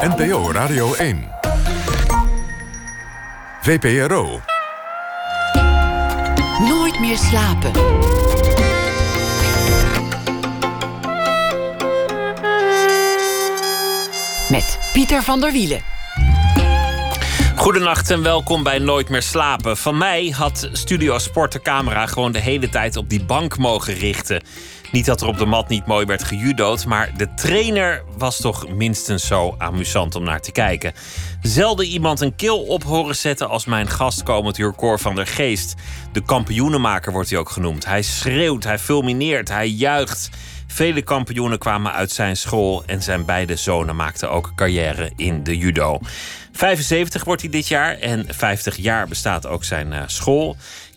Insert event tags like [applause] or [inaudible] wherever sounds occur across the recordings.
NPO Radio 1. VPRO. Nooit meer slapen. Met Pieter van der Wielen. Goedenacht en welkom bij Nooit meer slapen. Van mij had Studio Sport de camera gewoon de hele tijd op die bank mogen richten. Niet dat er op de mat niet mooi werd gejudo'd, maar de trainer was toch minstens zo amusant om naar te kijken. Zelden iemand een kil op horen zetten als mijn gast komend van der Geest. De kampioenenmaker wordt hij ook genoemd. Hij schreeuwt, hij fulmineert, hij juicht. Vele kampioenen kwamen uit zijn school en zijn beide zonen maakten ook carrière in de judo. 75 wordt hij dit jaar en 50 jaar bestaat ook zijn uh, school.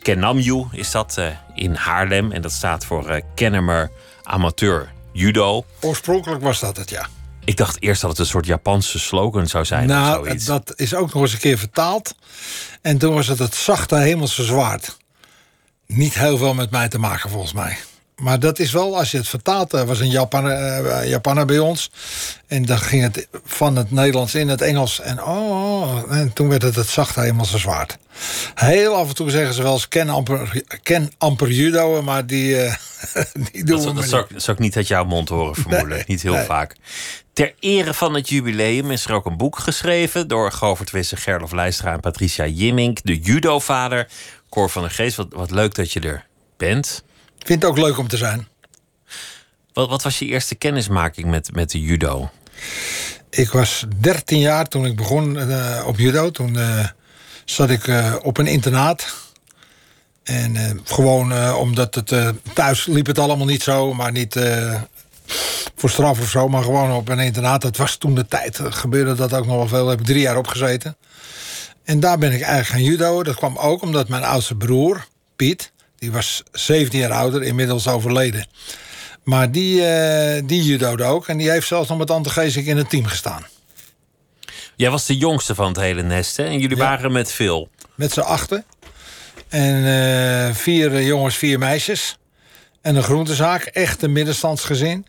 Kenamju is dat uh, in Haarlem en dat staat voor uh, Kennemer Amateur Judo. Oorspronkelijk was dat het, ja. Ik dacht eerst dat het een soort Japanse slogan zou zijn. Nou, of zoiets. dat is ook nog eens een keer vertaald. En toen was het het zachte hemelse zwaard. Niet heel veel met mij te maken, volgens mij maar dat is wel, als je het vertaalt, er was een Japaner, uh, Japaner bij ons. En dan ging het van het Nederlands in het Engels. En, oh, en toen werd het het zachte hemelse zwaard. Heel af en toe zeggen ze wel eens ken amper, ken amper judo, maar die, uh, [laughs] die doen dat, we dat zou, ik, zou ik niet uit jouw mond horen, vermoedelijk. Nee, niet heel nee. vaak. Ter ere van het jubileum is er ook een boek geschreven... door Govert Wisse, Gerlof Leistra en Patricia Jimmink. De judovader, Cor van der Geest. Wat, wat leuk dat je er bent. Ik vind het ook leuk om te zijn. Wat, wat was je eerste kennismaking met, met de judo? Ik was 13 jaar toen ik begon uh, op judo. Toen uh, zat ik uh, op een internaat. En gewoon omdat het thuis liep het allemaal niet zo, maar niet voor straf of zo, maar gewoon op een internaat. Dat was toen de tijd. Gebeurde dat ook nog wel veel. Daar heb ik drie jaar opgezeten. En daar ben ik eigenlijk gaan judo. Dat kwam ook omdat mijn oudste broer, Piet, die was 17 jaar ouder, inmiddels overleden. Maar die, uh, die judo'de ook. En die heeft zelfs nog met Ante Geesink in het team gestaan. Jij was de jongste van het hele nest, hè? En jullie Ja. waren met veel. Met z'n achten. En eh, vier jongens, vier meisjes. En een groentezaak. Echt een middenstandsgezin.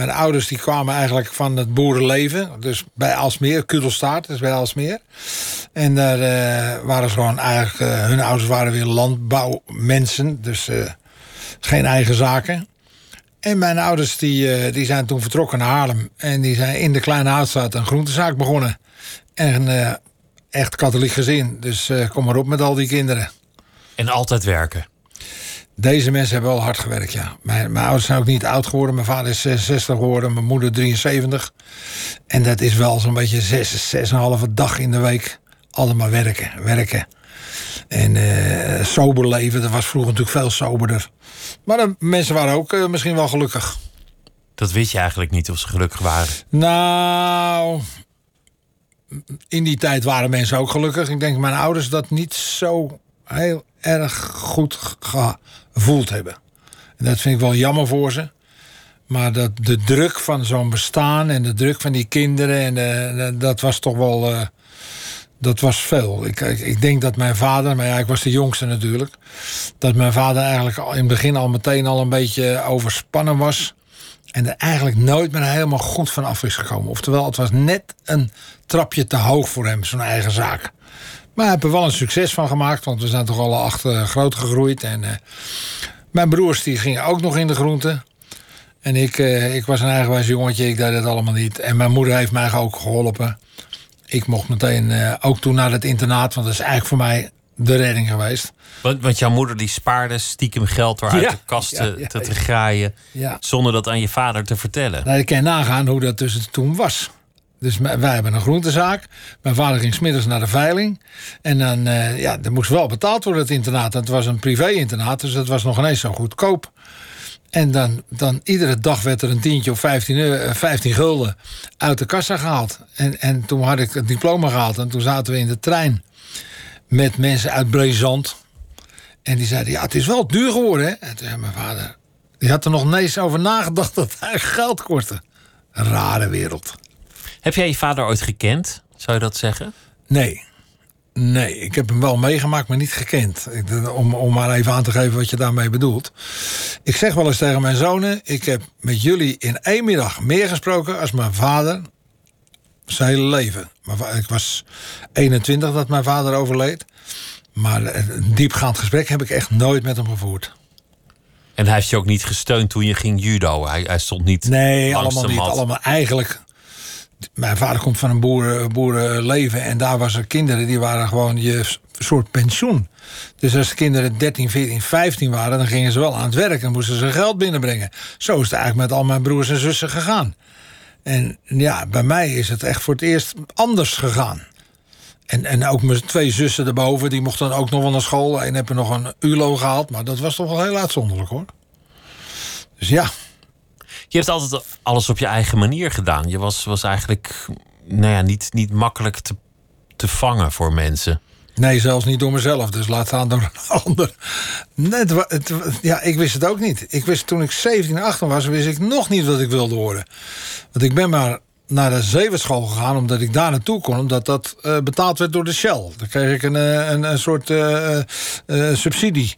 Mijn ouders die kwamen eigenlijk van het boerenleven. Dus bij Alsmeer, Kudelstaart, dus bij Alsmeer. En daar eh, waren ze gewoon eigenlijk... eh, hun ouders waren weer landbouwmensen. Dus eh, geen eigen zaken. En mijn ouders die, die zijn toen vertrokken naar Haarlem. En die zijn in de Kleine Houtstraat een groentezaak begonnen. En echt katholiek gezin. Dus kom maar op met al die kinderen. En altijd werken. Deze mensen hebben wel hard gewerkt, ja. Mijn, mijn ouders zijn ook niet oud geworden. Mijn vader is 66 geworden, mijn moeder 73. En dat is wel zo'n beetje zes, zes en een halve dag in de week. Allemaal werken, werken. En eh, sober leven, dat was vroeger natuurlijk veel soberder. Maar de mensen waren ook eh, misschien wel gelukkig. Dat wist je eigenlijk niet of ze gelukkig waren. Nou, in die tijd waren mensen ook gelukkig. Ik denk mijn ouders dat niet zo heel erg goed gevoeld hebben. En dat vind ik wel jammer voor ze. Maar dat, de druk van zo'n bestaan en de druk van die kinderen... En de- dat was toch wel... eh, dat was veel. Ik, ik, denk dat mijn vader, maar ja, ik was de jongste natuurlijk... dat mijn vader eigenlijk in het begin al meteen al een beetje overspannen was... en er eigenlijk nooit meer helemaal goed van af is gekomen. Oftewel, het was net een trapje te hoog voor hem, zo'n eigen zaak. Maar heeft er wel een succes van gemaakt, want we zijn toch alle acht eh, groot gegroeid. En eh, mijn broers die gingen ook nog in de groenten. En ik, eh, ik was een eigenwijs jongetje, ik deed het allemaal niet. En mijn moeder heeft mij ook geholpen. Ik mocht meteen ook toen naar het internaat, want dat is eigenlijk voor mij de redding geweest. Want, want jouw moeder die spaarde stiekem geld door uit Ja, de kast ja, te, ja, te, graaien. Zonder dat aan je vader te vertellen. Nou, ik kan nagaan hoe dat dus toen was. Dus wij hebben een groentezaak. Mijn vader ging smiddags naar de veiling. En dan, eh, ja, er moest wel betaald worden, het internaat. Het was een privé-internaat, dus dat was nog ineens zo goedkoop. En dan, dan iedere dag werd er een tientje of 15, euro, eh, 15 gulden uit de kassa gehaald. En, en toen had ik het diploma gehaald. En toen zaten we in de trein met mensen uit Brezand. En die zeiden, ja, het is wel duur geworden, hè? En toen zei mijn vader, die had er nog niet over nagedacht [laughs] dat het geld kostte. Rare wereld. Heb jij je vader ooit gekend? Zou je dat zeggen? Nee. Nee, ik heb hem wel meegemaakt, maar niet gekend. Ik- Om, om maar even aan te geven wat je daarmee bedoelt. Ik zeg wel eens tegen mijn zonen... ik heb met jullie in één middag meer gesproken... als mijn vader zijn hele leven. Maar ik was 21 dat mijn vader overleed. Maar een diepgaand gesprek heb ik echt nooit met hem gevoerd. En hij heeft je ook niet gesteund toen je ging judo. Hij, hij stond niet Nee, allemaal niet. Allemaal eigenlijk. Mijn vader komt van een boeren, boerenleven. En daar was er kinderen die waren gewoon je soort pensioen. Dus als de kinderen 13, 14, 15 waren, dan gingen ze wel aan het werk en moesten ze geld binnenbrengen. Zo is het eigenlijk met al mijn broers en zussen gegaan. En ja, bij mij is het echt voor het eerst anders gegaan. En, en ook mijn twee zussen erboven, die mochten dan ook nog wel naar school. En hebben nog een ULO gehaald, maar dat was toch wel heel uitzonderlijk hoor. Dus ja, Je hebt altijd alles op je eigen manier gedaan. Je was, was eigenlijk nou ja, niet, niet makkelijk te, te vangen voor mensen. Nee, zelfs niet door mezelf. Dus laat staan door een [laughs] ander. Het ja, ik wist het ook niet. Ik wist toen ik 17, 18 was, wist ik nog niet wat ik wilde worden. Want ik ben maar naar de zevendschool gegaan, omdat ik daar naartoe kon. Omdat dat eh, betaald werd door de Shell. Dan kreeg ik een, eh, een, een soort eh, subsidie.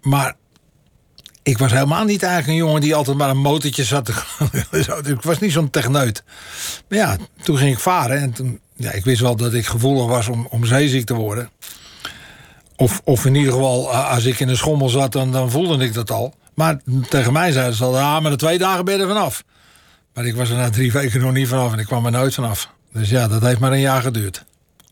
Maar ik was helemaal niet eigenlijk een jongen die altijd maar een motortje zat. [laughs] ik was niet zo'n techneut. Maar ja, toen ging ik varen. En toen, ja, ik wist wel dat ik gevoelig was om, om zeeziek te worden. Of, of in ieder geval, eh, als ik in een schommel zat, dan, dan voelde ik dat al. Maar tegen mij zeiden ze al, ja, maar na twee dagen ben je er vanaf. Maar ik was er na drie weken nog niet vanaf en ik kwam er nooit vanaf. Dus ja, dat heeft maar een jaar geduurd.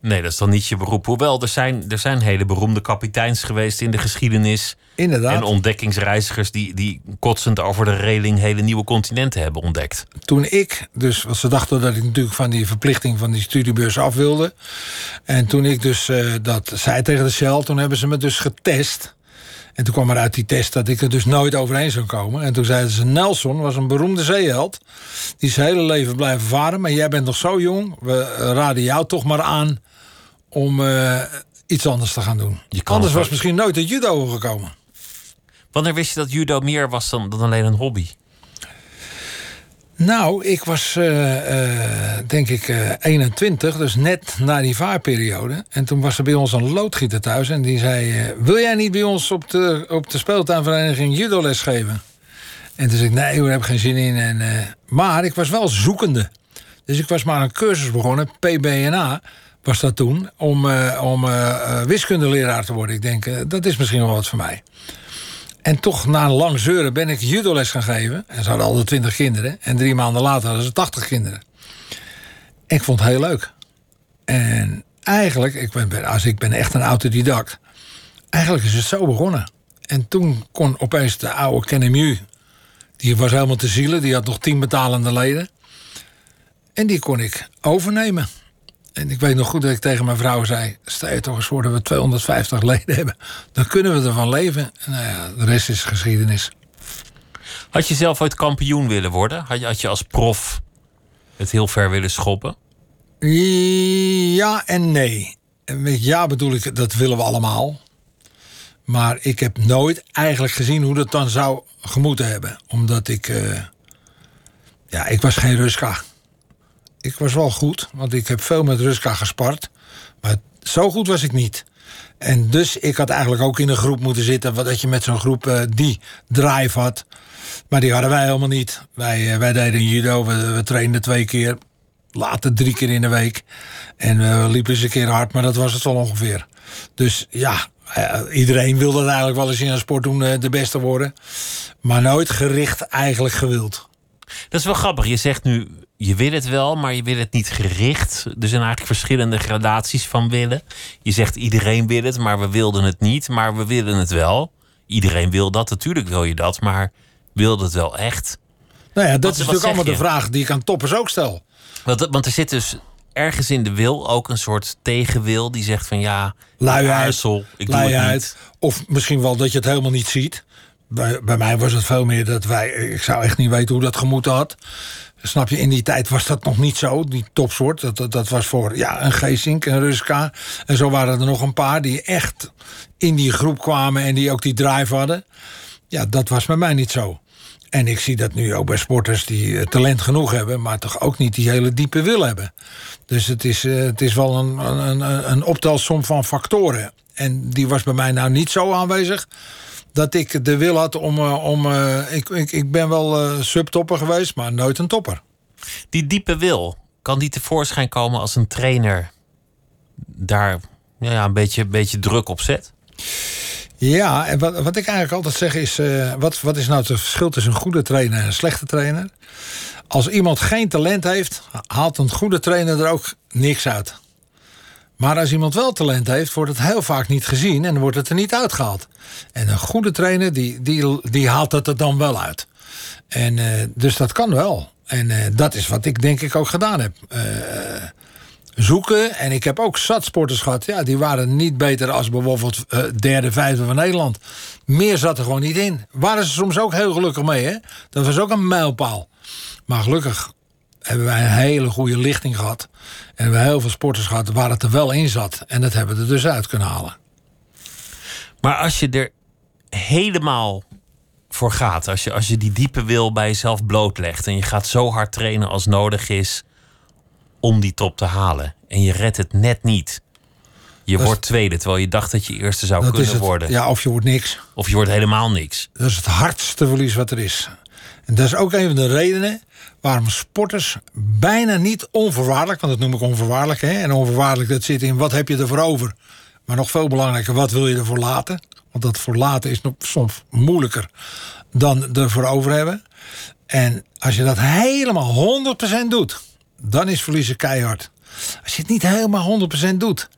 Nee, dat is dan niet je beroep. Hoewel, er zijn, er zijn hele beroemde kapiteins geweest in de geschiedenis. Inderdaad. En ontdekkingsreizigers die, die kotsend over de reling hele nieuwe continenten hebben ontdekt. toen ik, dus, want ze dachten dat ik natuurlijk van die verplichting van die studiebeurs af wilde. En toen ik dus eh, dat zei tegen de Shell, toen hebben ze me dus getest. En toen kwam er uit die test dat ik er dus nooit overheen zou komen. En toen zeiden ze, Nelson was een beroemde zeeheld. Die is zijn hele leven blijven varen. Maar jij bent nog zo jong, we raden jou toch maar aan om eh, iets anders te gaan doen. Je kan Anders was misschien nooit het judo gekomen. Wanneer wist je dat judo meer was dan, dan alleen een hobby? Nou, ik was eh, eh, denk ik eh, 21, dus net na die vaarperiode. En toen was er bij ons een loodgieter thuis en die zei... wil jij niet bij ons op de, op de speeltuinvereniging judo les geven? En toen zei ik, nee, hoor, daar heb ik geen zin in. En, eh, maar ik was wel zoekende. Dus ik was maar een cursus begonnen, PBNA was dat toen... om, eh, om eh, wiskundeleraar te worden. Ik denk, dat is misschien wel wat voor mij. En toch, na een lang zeuren, ben ik judoles gaan geven. En ze hadden al 20 kinderen. En drie maanden later hadden ze 80 kinderen. Ik vond het heel leuk. En eigenlijk, ik ben, als ik ben echt een autodidact. Eigenlijk is het zo begonnen. En toen kon opeens de oude KNMU... die was helemaal te zielen. Die had nog 10 betalende leden. En die kon ik overnemen. En ik weet nog goed dat ik tegen mijn vrouw zei... stel je toch eens voor dat we 250 leden hebben. Dan kunnen we ervan leven. En nou ja, de rest is geschiedenis. Had je zelf ooit kampioen willen worden? Had je, had je als prof het heel ver willen schoppen? Ja en nee. Met ja bedoel ik, dat willen we allemaal. Maar ik heb nooit eigenlijk gezien hoe dat dan zou gemoeten hebben. Omdat ik... eh, ja, ik was geen Ruska. Ik was wel goed, want ik heb veel met Ruska gespart. Maar zo goed was ik niet. En dus ik had eigenlijk ook in een groep moeten zitten... dat je met zo'n groep eh, die drive had. Maar die hadden wij helemaal niet. Wij, eh, wij deden judo, we, we trainden twee keer. Later drie keer in de week. En we liepen eens een keer hard, maar dat was het wel ongeveer. Dus ja, eh, iedereen wil dat eigenlijk wel eens in een sport doen, de beste worden. Maar nooit gericht eigenlijk gewild. Dat is wel grappig. Je zegt nu, je wil het wel, maar je wil het niet gericht. Er zijn eigenlijk verschillende gradaties van willen. Je zegt iedereen wil het, maar we wilden het niet. Maar we willen het wel. Iedereen wil dat, natuurlijk wil je dat. Maar wil het wel echt? Nou ja, dat Wat- is natuurlijk allemaal de vraag die ik aan toppers ook stel. Want, want er zit dus ergens in de wil ook een soort tegenwil. Die zegt van ja, Luiheid, ik doe het niet. Of misschien wel dat je het helemaal niet ziet. Bij, bij mij was het veel meer dat wij... Ik zou echt niet weten hoe dat gemoeten had. Snap je, in die tijd was dat nog niet zo, die topsoort. Dat, dat, was voor ja, een Geesink, een Ruska. En zo waren er nog een paar die echt in die groep kwamen... en die ook die drive hadden. Ja, dat was bij mij niet zo. En ik zie dat nu ook bij sporters die eh, talent genoeg hebben... maar toch ook niet die hele diepe wil hebben. Dus het is, eh, het is wel een, een, een optelsom van factoren. En die was bij mij nou niet zo aanwezig... dat ik de wil had om... eh, om eh, ik, ik, ik ben wel eh, subtopper geweest, maar nooit een topper. Die diepe wil, kan die tevoorschijn komen als een trainer daar ja, ja, een, beetje, een beetje druk op zet? Ja, en wat, wat ik eigenlijk altijd zeg is... wat, wat is nou het verschil tussen een goede trainer en een slechte trainer? Als iemand geen talent heeft, haalt een goede trainer er ook niks uit. Maar als iemand wel talent heeft, wordt het heel vaak niet gezien en wordt het er niet uitgehaald. En een goede trainer, die, die, die haalt het er dan wel uit. En, eh, dus dat kan wel. En eh, dat is wat ik denk ik ook gedaan heb. Eh, zoeken. En ik heb ook zat sporters gehad. Ja, die waren niet beter als bijvoorbeeld derde, vijfde van Nederland. Meer zat er gewoon niet in. Waren ze soms ook heel gelukkig mee, hè? Dat was ook een mijlpaal. Maar gelukkig hebben wij een hele goede lichting gehad. En hebben we heel veel sporters gehad waar het er wel in zat. En dat hebben we er dus uit kunnen halen. Maar als je er helemaal voor gaat, als je, als je die diepe wil bij jezelf blootlegt en je gaat zo hard trainen als nodig is om die top te halen en je redt het net niet. Je Dat wordt tweede, terwijl je dacht dat je eerste zou kunnen het. worden. Ja, of je wordt niks. Of je wordt helemaal niks. Dat is het hardste verlies wat er is. En dat is ook een van de redenen waarom sporters bijna niet onvoorwaardelijk, want dat noem ik onvoorwaardelijk, hè, en onvoorwaardelijk dat zit in wat heb je ervoor over. Maar nog veel belangrijker, wat wil je ervoor laten? Want dat voor laten is nog soms moeilijker dan ervoor over hebben. En als je dat helemaal 100% doet, dan is verliezen keihard. Als je het niet helemaal 100% doet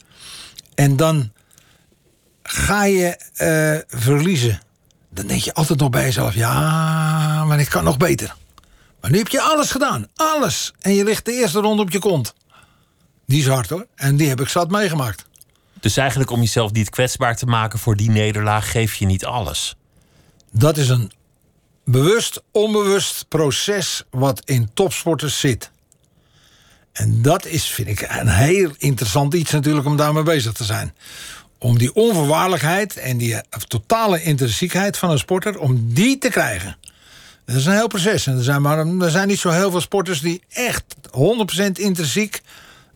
en dan ga je eh, verliezen. Dan denk je altijd nog bij jezelf: ja, maar ik kan nog beter. Maar nu heb je alles gedaan, alles. En je ligt de eerste ronde op je kont. Die is hard hoor. En die heb ik zat meegemaakt. Dus eigenlijk om jezelf niet kwetsbaar te maken voor die nederlaag, geef je niet alles. Dat is een bewust, onbewust proces wat in topsporters zit. En dat is, vind ik, een heel interessant iets natuurlijk om daarmee bezig te zijn. Om die onvoorwaardelijkheid en die totale intrinsiekheid van een sporter, om die te krijgen. Dat is een heel proces. En er zijn, maar, er zijn niet zo heel veel sporters die echt 100% intrinsiek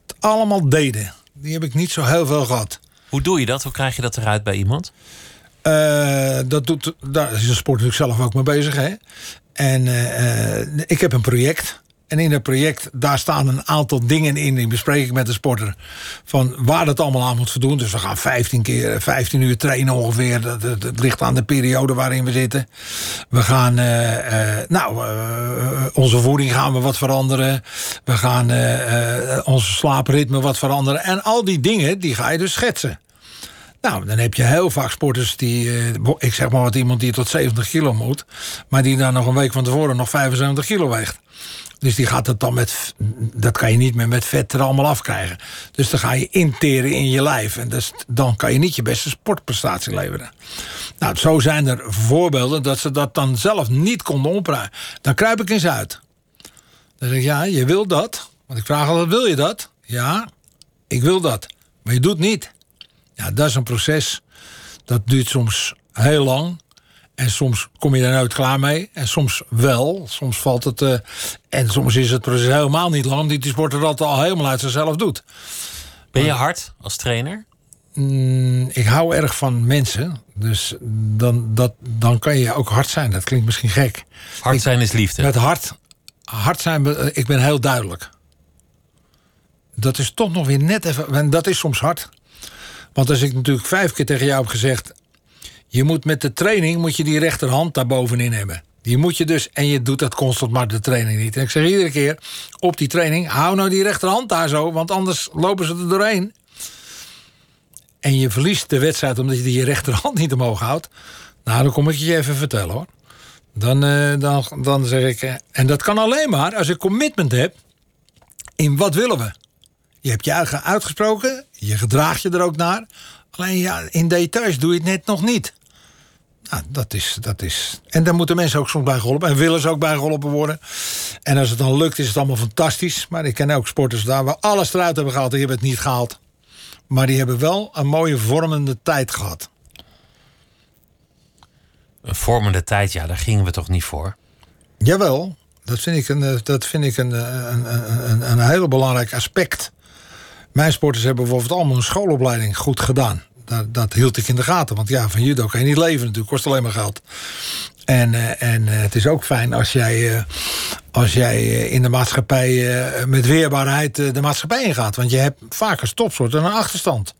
het allemaal deden. Die heb ik niet zo heel veel gehad. Hoe doe je dat? Hoe krijg je dat eruit bij iemand? Eh, dat doet, daar is de sport natuurlijk zelf ook mee bezig. Hè? En eh, eh, ik heb een project. En in dat project, daar staan een aantal dingen in. Die bespreek ik met de sporter. Van waar dat allemaal aan moet voldoen. Dus we gaan 15 keer, 15 uur trainen ongeveer. Dat, ligt aan de periode waarin we zitten. We gaan, eh, eh, nou, eh, onze voeding gaan we wat veranderen. We gaan onze slaapritme wat veranderen. En al die dingen, die ga je dus schetsen. Nou, dan heb je heel vaak sporters die, ik zeg maar wat, iemand die tot 70 kilo moet, maar die dan nog een week van tevoren nog 75 kilo weegt. Dus die gaat het dan met, dat kan je niet meer met vet er allemaal afkrijgen. Dus dan ga je interen in je lijf. En dan kan je niet je beste sportprestatie leveren. Nou, zo zijn er voorbeelden dat ze dat dan zelf niet konden omdraaien. Dan kruip ik eens uit. Dan zeg ik, ja, je wil dat. Want ik vraag altijd, wil je dat? Ja, ik wil dat. Maar je doet niet. Ja, dat is een proces. Dat duurt soms heel lang. En soms kom je er nooit klaar mee. En soms wel. Soms valt het. eh, en soms is het proces helemaal niet lang. Die sporter dat al helemaal uit zichzelf doet. Ben je hard als trainer? Mm, ik hou erg van mensen. Dus dan, dat, dan kan je ook hard zijn. Dat klinkt misschien gek. Hard zijn is liefde. Met hard, hard zijn, eh, ik ben heel duidelijk. Dat is toch nog weer net even. En dat is soms hard. Want als ik natuurlijk vijf keer tegen jou heb gezegd. Je moet met de training moet je die rechterhand daar bovenin hebben. Die moet je dus, en je doet dat constant maar de training niet. En ik zeg iedere keer op die training: hou nou die rechterhand daar zo, want anders lopen ze er doorheen. En je verliest de wedstrijd omdat je die rechterhand niet omhoog houdt. Nou, dan kom ik je even vertellen hoor. Dan, eh, dan, dan zeg ik. eh, en dat kan alleen maar als ik commitment heb. in wat willen we. Je hebt je uitgesproken, je gedraagt je er ook naar. Alleen ja, in details doe je het net nog niet. Nou, dat is, dat is. En daar moeten mensen ook soms bij geholpen. En willen ze ook bij geholpen worden. En als het dan lukt, is het allemaal fantastisch. Maar ik ken ook sporters daar waar alles eruit hebben gehaald. Die hebben het niet gehaald. Maar die hebben wel een mooie vormende tijd gehad. Een vormende tijd, ja, daar gingen we toch niet voor? Jawel, dat vind ik een, eh, dat vind ik een, eh, een, een, een, een heel belangrijk aspect. Mijn sporters hebben bijvoorbeeld allemaal een schoolopleiding goed gedaan. dat, dat hield ik in de gaten. Want ja, van judo kan je niet leven natuurlijk, kost alleen maar geld. En, eh, en eh, het is ook fijn als jij, eh, als jij in de maatschappij met weerbaarheid de maatschappij ingaat. Want je hebt vaak als topsoort een achterstand.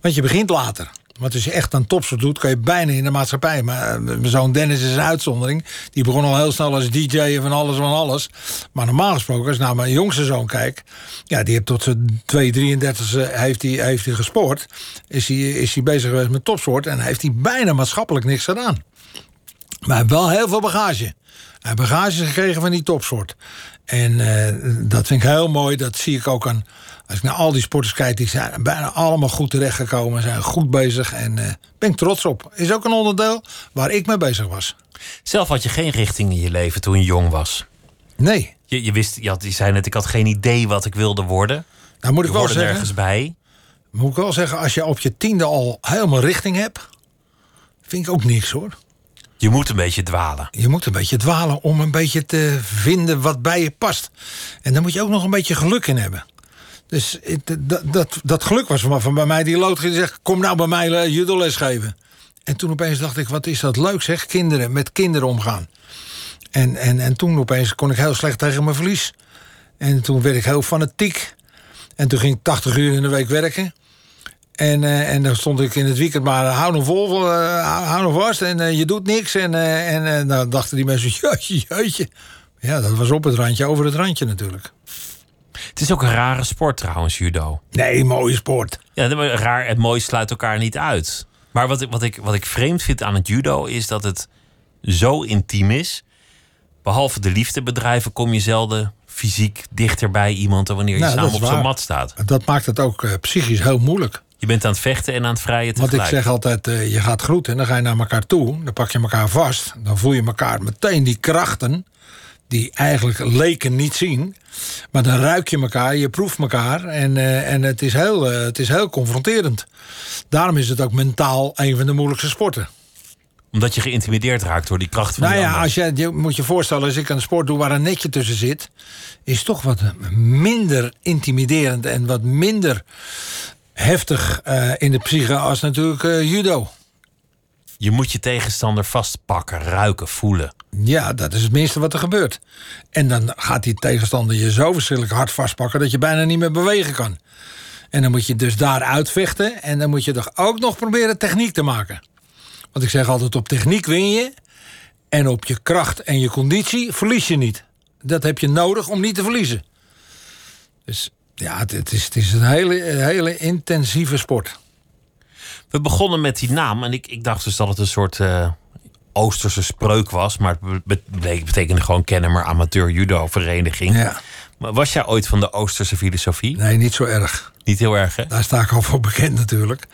Want je begint later. Want als je echt aan topsoort doet, kan je bijna in de maatschappij. Maar eh, zoon Dennis is een uitzondering. Die begon al heel snel als DJ en van alles van alles. Maar normaal gesproken, als ik naar mijn jongste zoon kijk... ja, die heeft tot zijn 2, 33 heeft hij, heeft hij gesport. Is hij, is bezig geweest met topsoort. En heeft hij bijna maatschappelijk niks gedaan. Maar hij heeft wel heel veel bagage. Hij heeft bagage gekregen van die topsoort. En eh, dat vind ik heel mooi. Dat zie ik ook aan. Als ik naar al die sporters kijk, die zijn bijna allemaal goed terechtgekomen. Zijn goed bezig. En eh ben ik trots op. Is ook een onderdeel waar ik mee bezig was. Zelf had je geen richting in je leven toen je jong was. Nee. Je, je wist, je, had, je zei net, ik had geen idee wat ik wilde worden. Nou moet ik Je wel zeggen. nergens bij. Moet ik wel zeggen, als je op je tiende al helemaal richting hebt. Vind ik ook niks hoor. Je moet een beetje dwalen. Je moet een beetje dwalen om een beetje te vinden wat bij je past. En daar moet je ook nog een beetje geluk in hebben. Dus het- dat, dat, dat geluk was van, van bij mij die lood zegt... kom nou bij mij eh, judoles geven. En toen opeens dacht ik, wat is dat leuk zeg, kinderen, met kinderen omgaan. En, en, en toen opeens kon ik heel slecht tegen mijn verlies. En toen werd ik heel fanatiek. En toen ging ik 80 uur in de week werken. En, eh, en dan stond ik in het weekend maar hou nog vol, eh, hou, nog vast en eh, je doet niks. En, eh, en eh, dan dachten die mensen, [laughs] jeetje, jeetje. Ja, dat was op het randje, over het randje natuurlijk. Het is ook een rare sport trouwens, judo. Nee, mooie sport. Ja, maar raar en mooi sluit elkaar niet uit. Maar wat ik, wat, ik, wat ik vreemd vind aan het judo is dat het zo intiem is. Behalve de liefdebedrijven kom je zelden fysiek dichter bij iemand dan wanneer je Nou, samen op zo'n mat staat. Dat maakt het ook eh, psychisch heel moeilijk. Je bent aan het vechten en aan het vrijen Want ik tegelijk. zeg altijd, eh, je gaat groeten en dan ga je naar elkaar toe. Dan pak je elkaar vast. Dan voel je elkaar meteen die krachten... die eigenlijk leken niet zien. Maar dan ruik je elkaar, je proeft elkaar. En, eh, en het, is heel, eh, het is heel confronterend. Daarom is het ook mentaal een van de moeilijkste sporten. Omdat je geïntimideerd raakt door die kracht van Nou ja, ander. als je, je moet je voorstellen, als ik een sport doe waar een netje tussen zit, is het toch wat minder intimiderend en wat minder heftig eh, in de psyche als natuurlijk judo. Je moet je tegenstander vastpakken, ruiken, voelen. Ja, dat is het minste wat er gebeurt. En dan gaat die tegenstander je zo verschrikkelijk hard vastpakken dat je bijna niet meer bewegen kan. En dan moet je dus daar uitvechten en dan moet je toch ook nog proberen techniek te maken. Want ik zeg altijd: op techniek win je en op je kracht en je conditie verlies je niet. Dat heb je nodig om niet te verliezen. Dus ja, het, is, het is een hele, hele intensieve sport. We begonnen met die naam en ik, ik dacht dus dat het een soort eh, Oosterse spreuk was. Maar het be- be- betekende gewoon Kennemer Amateur Judo Vereniging. Ja. Maar was jij ooit van de Oosterse filosofie? Nee, niet zo erg. Niet heel erg, hè? Daar sta ik al voor bekend natuurlijk.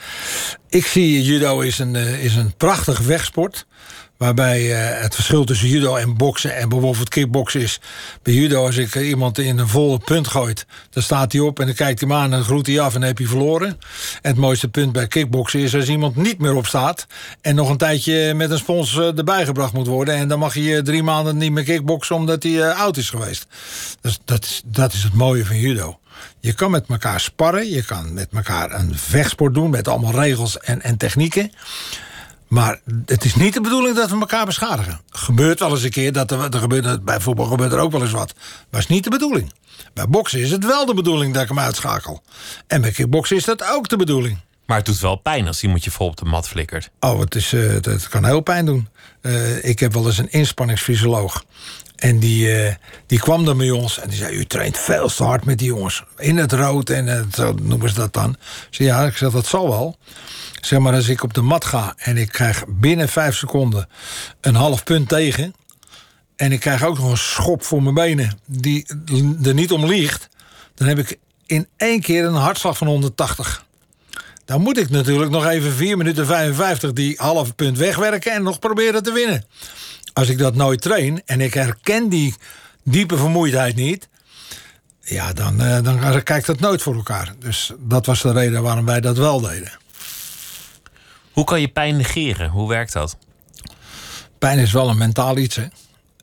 Ik zie judo is een, eh, is een prachtig wegsport. Waarbij eh, het verschil tussen judo en boksen en bijvoorbeeld kickboksen is. Bij judo, als ik eh, iemand in een volle punt gooit, dan staat hij op en dan kijkt hij me aan en groet hij af en dan heb je verloren. En het mooiste punt bij kickboksen is als iemand niet meer opstaat en nog een tijdje met een spons eh, erbij gebracht moet worden. En dan mag eh, drie maanden niet meer kickboksen omdat hij oud is geweest. Dus dat is, dat is het mooie van judo. Je kan met elkaar sparren, je kan met elkaar een vechtsport doen met allemaal regels en, en technieken. Maar het is niet de bedoeling dat we elkaar beschadigen. Gebeurt wel eens een keer, dat er, er gebeurt, bij voetbal gebeurt er ook wel eens wat. Maar het is niet de bedoeling. Bij boksen is het wel de bedoeling dat ik hem uitschakel. En bij kickboksen is dat ook de bedoeling. Maar het doet wel pijn als iemand je vol op de mat flikkert. Oh, het, is, eh, het, kan heel pijn doen. Eh, ik heb wel eens een inspanningsfysioloog. En die, eh, die kwam dan bij ons en die zei: U traint veel te hard met die jongens. In het rood en zo noemen ze dat dan. Ik zei: Ja, ik zeg, dat zal wel. Zeg maar, als ik op de mat ga en ik krijg binnen vijf seconden een half punt tegen. En ik krijg ook nog een schop voor mijn benen die er niet om liegt. Dan heb ik in één keer een hartslag van 180. Dan moet ik natuurlijk nog even 4 minuten 55 die halve punt wegwerken en nog proberen te winnen. Als ik dat nooit train en ik herken die diepe vermoeidheid niet, ja, dan, eh, dan kijkt dat nooit voor elkaar. Dus dat was de reden waarom wij dat wel deden. Hoe kan je pijn negeren? Hoe werkt dat? Pijn is wel een mentaal iets, hè.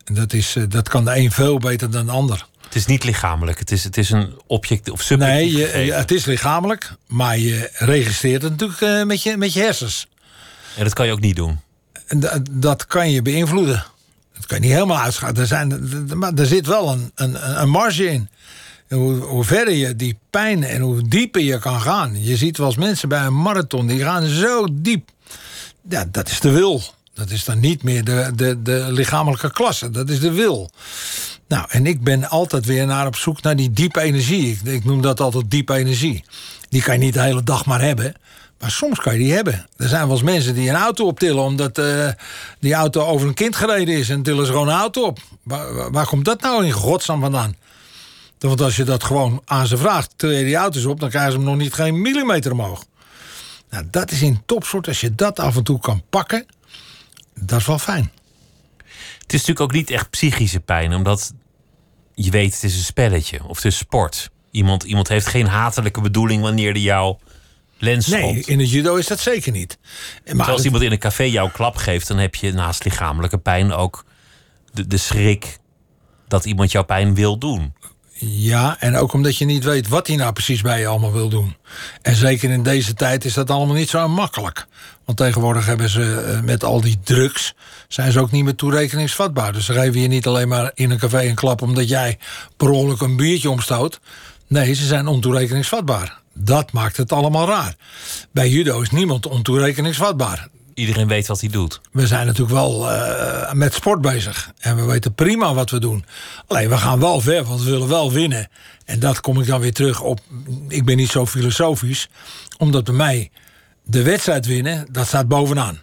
Dat, is, eh, dat kan de een veel beter dan de ander. Het is niet lichamelijk. Het is, het is een object of subjectief Nee, je, gegeven. je- het is lichamelijk, maar je registreert het natuurlijk eh, met, je, met je hersens. En dat kan je ook niet doen. En da- dat kan je beïnvloeden. Dat kan je niet helemaal uitschakelen. Er, zijn, maar er zit wel een, een, een marge in. Hoe, verder je die pijn en hoe dieper je kan gaan. Je ziet wel eens mensen bij een marathon, die gaan zo diep. Ja, dat is de wil. Dat is dan niet meer de, de, de lichamelijke klasse. Dat is de wil. Nou, en ik ben altijd weer naar op zoek naar die diepe energie. Ik, ik noem dat altijd diepe energie. Die kan je niet de hele dag maar hebben. Maar soms kan je die hebben. Er zijn wel eens mensen die een auto optillen... omdat eh, die auto over een kind gereden is... en tillen ze gewoon een auto op. Waar- waar komt dat nou in godsnaam vandaan? Want als je dat gewoon aan ze vraagt... je die auto's op, dan krijgen ze hem nog niet geen millimeter omhoog. Nou, dat is in topsoort. Als je dat af en toe kan pakken... dat is wel fijn. Het is natuurlijk ook niet echt psychische pijn, omdat je weet het is een spelletje of het is sport. Iemand, iemand heeft geen hatelijke bedoeling wanneer hij jou lens Nee, in het judo is dat zeker niet. Maar Als het- iemand in een café jou klap geeft, dan heb je naast lichamelijke pijn ook de, de schrik dat iemand jouw pijn wil doen. Ja, en ook omdat je niet weet wat hij nou precies bij je allemaal wil doen. En zeker in deze tijd is dat allemaal niet zo makkelijk. Want tegenwoordig hebben ze eh, met al die drugs... zijn ze ook niet meer toerekeningsvatbaar. Dus ze geven je niet alleen maar in een café een klap... omdat jij per ongeluk een biertje omstoot. Nee, ze zijn ontoerekeningsvatbaar. Dat maakt het allemaal raar. Bij judo is niemand ontoerekeningsvatbaar. Iedereen weet wat hij doet. We zijn natuurlijk wel eh, met sport bezig. En we weten prima wat we doen. Alleen we gaan wel ver, want we willen wel winnen. En dat kom ik dan weer terug op. Ik ben niet zo filosofisch. Omdat bij mij de wedstrijd winnen, dat staat bovenaan.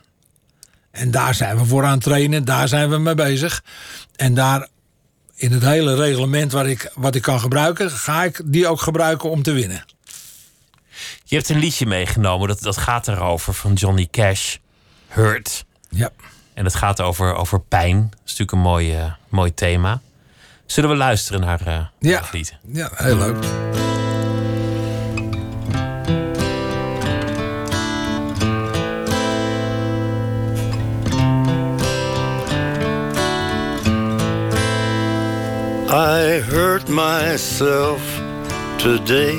En daar zijn we voor aan het trainen. Daar zijn we mee bezig. En daar in het hele reglement waar ik, wat ik kan gebruiken... ga ik die ook gebruiken om te winnen. Je hebt een liedje meegenomen, dat, dat gaat erover, van Johnny Cash, Hurt. Ja. En het gaat over, over pijn. Dat is natuurlijk een mooi, eh, mooi thema. Zullen we luisteren naar, eh naar Ja. het lied? Ja, heel leuk. I hurt myself today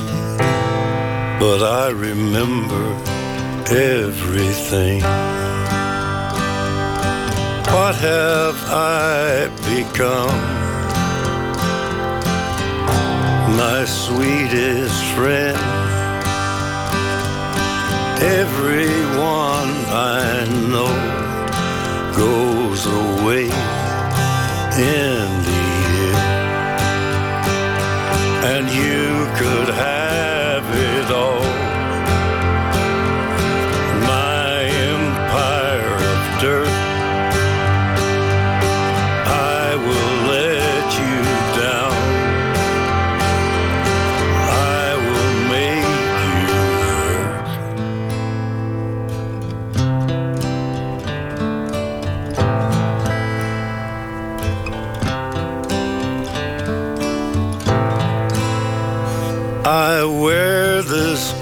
but I remember everything. What have I become? My sweetest friend. Everyone I know goes away in the end. And you could have it all.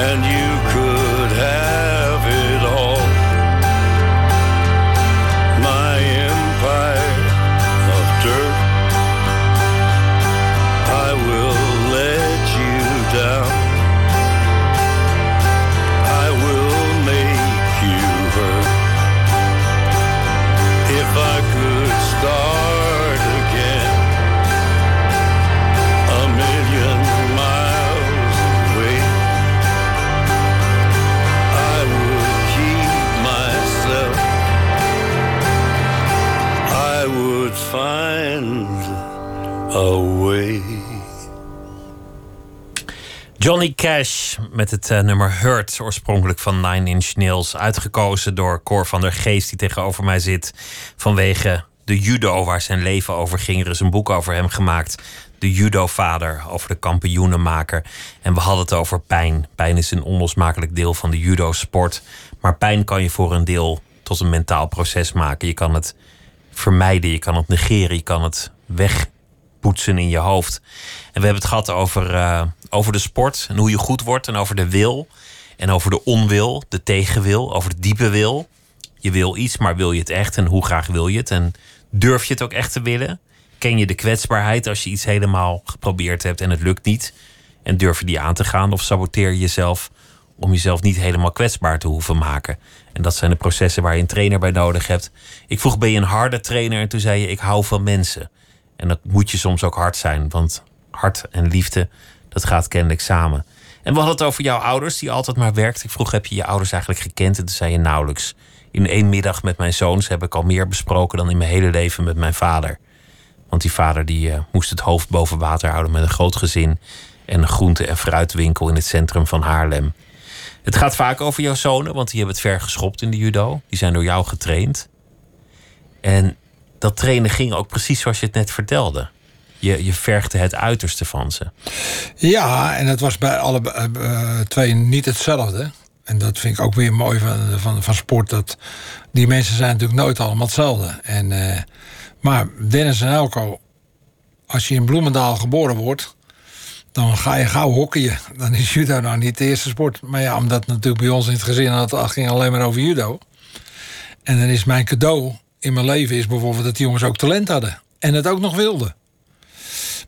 And you could Johnny Cash met het eh, nummer Hurt, oorspronkelijk van Nine Inch Nails. Uitgekozen door Cor van der Geest, die tegenover mij zit. Vanwege de judo, waar zijn leven over ging. Er is een boek over hem gemaakt. De judo-vader, over de kampioenenmaker. En we hadden het over pijn. Pijn is een onlosmakelijk deel van de judo-sport. Maar pijn kan je voor een deel tot een mentaal proces maken. Je kan het vermijden, je kan het negeren, je kan het wegpoetsen in je hoofd. En we hebben het gehad over, eh, over de sport en hoe je goed wordt. En over de wil. En over de onwil, de tegenwil, over de diepe wil. Je wil iets, maar wil je het echt? En hoe graag wil je het? En durf je het ook echt te willen? Ken je de kwetsbaarheid als je iets helemaal geprobeerd hebt en het lukt niet? En durf je die aan te gaan? Of saboteer je jezelf om jezelf niet helemaal kwetsbaar te hoeven maken? En dat zijn de processen waar je een trainer bij nodig hebt. Ik vroeg, ben je een harde trainer? En toen zei je, ik hou van mensen. En dat moet je soms ook hard zijn, want hart en liefde, dat gaat kennelijk samen. En we hadden het over jouw ouders, die altijd maar werkt. Ik vroeg, heb je je ouders eigenlijk gekend? En toen zei je nauwelijks. In één middag met mijn zoons heb ik al meer besproken dan in mijn hele leven met mijn vader. Want die vader die, eh, moest het hoofd boven water houden met een groot gezin en een groente- en fruitwinkel in het centrum van Haarlem. Het gaat vaak over jouw zonen, want die hebben het ver geschopt in de judo. Die zijn door jou getraind. En dat trainen ging ook precies zoals je het net vertelde. Je, je vergde het uiterste van ze. Ja, en het was bij alle eh, eh, twee niet hetzelfde. En dat vind ik ook weer mooi van, van, van sport. Dat die mensen zijn natuurlijk nooit allemaal hetzelfde. En, eh, maar Dennis en Elko, als je in Bloemendaal geboren wordt, dan ga je gauw hockeyen. [laughs] Dan is judo nou niet de eerste sport. Maar ja, omdat natuurlijk bij ons in het gezin het ging alleen maar over judo. En dan is mijn cadeau in mijn leven is bijvoorbeeld dat die jongens ook talent hadden. En het ook nog wilden.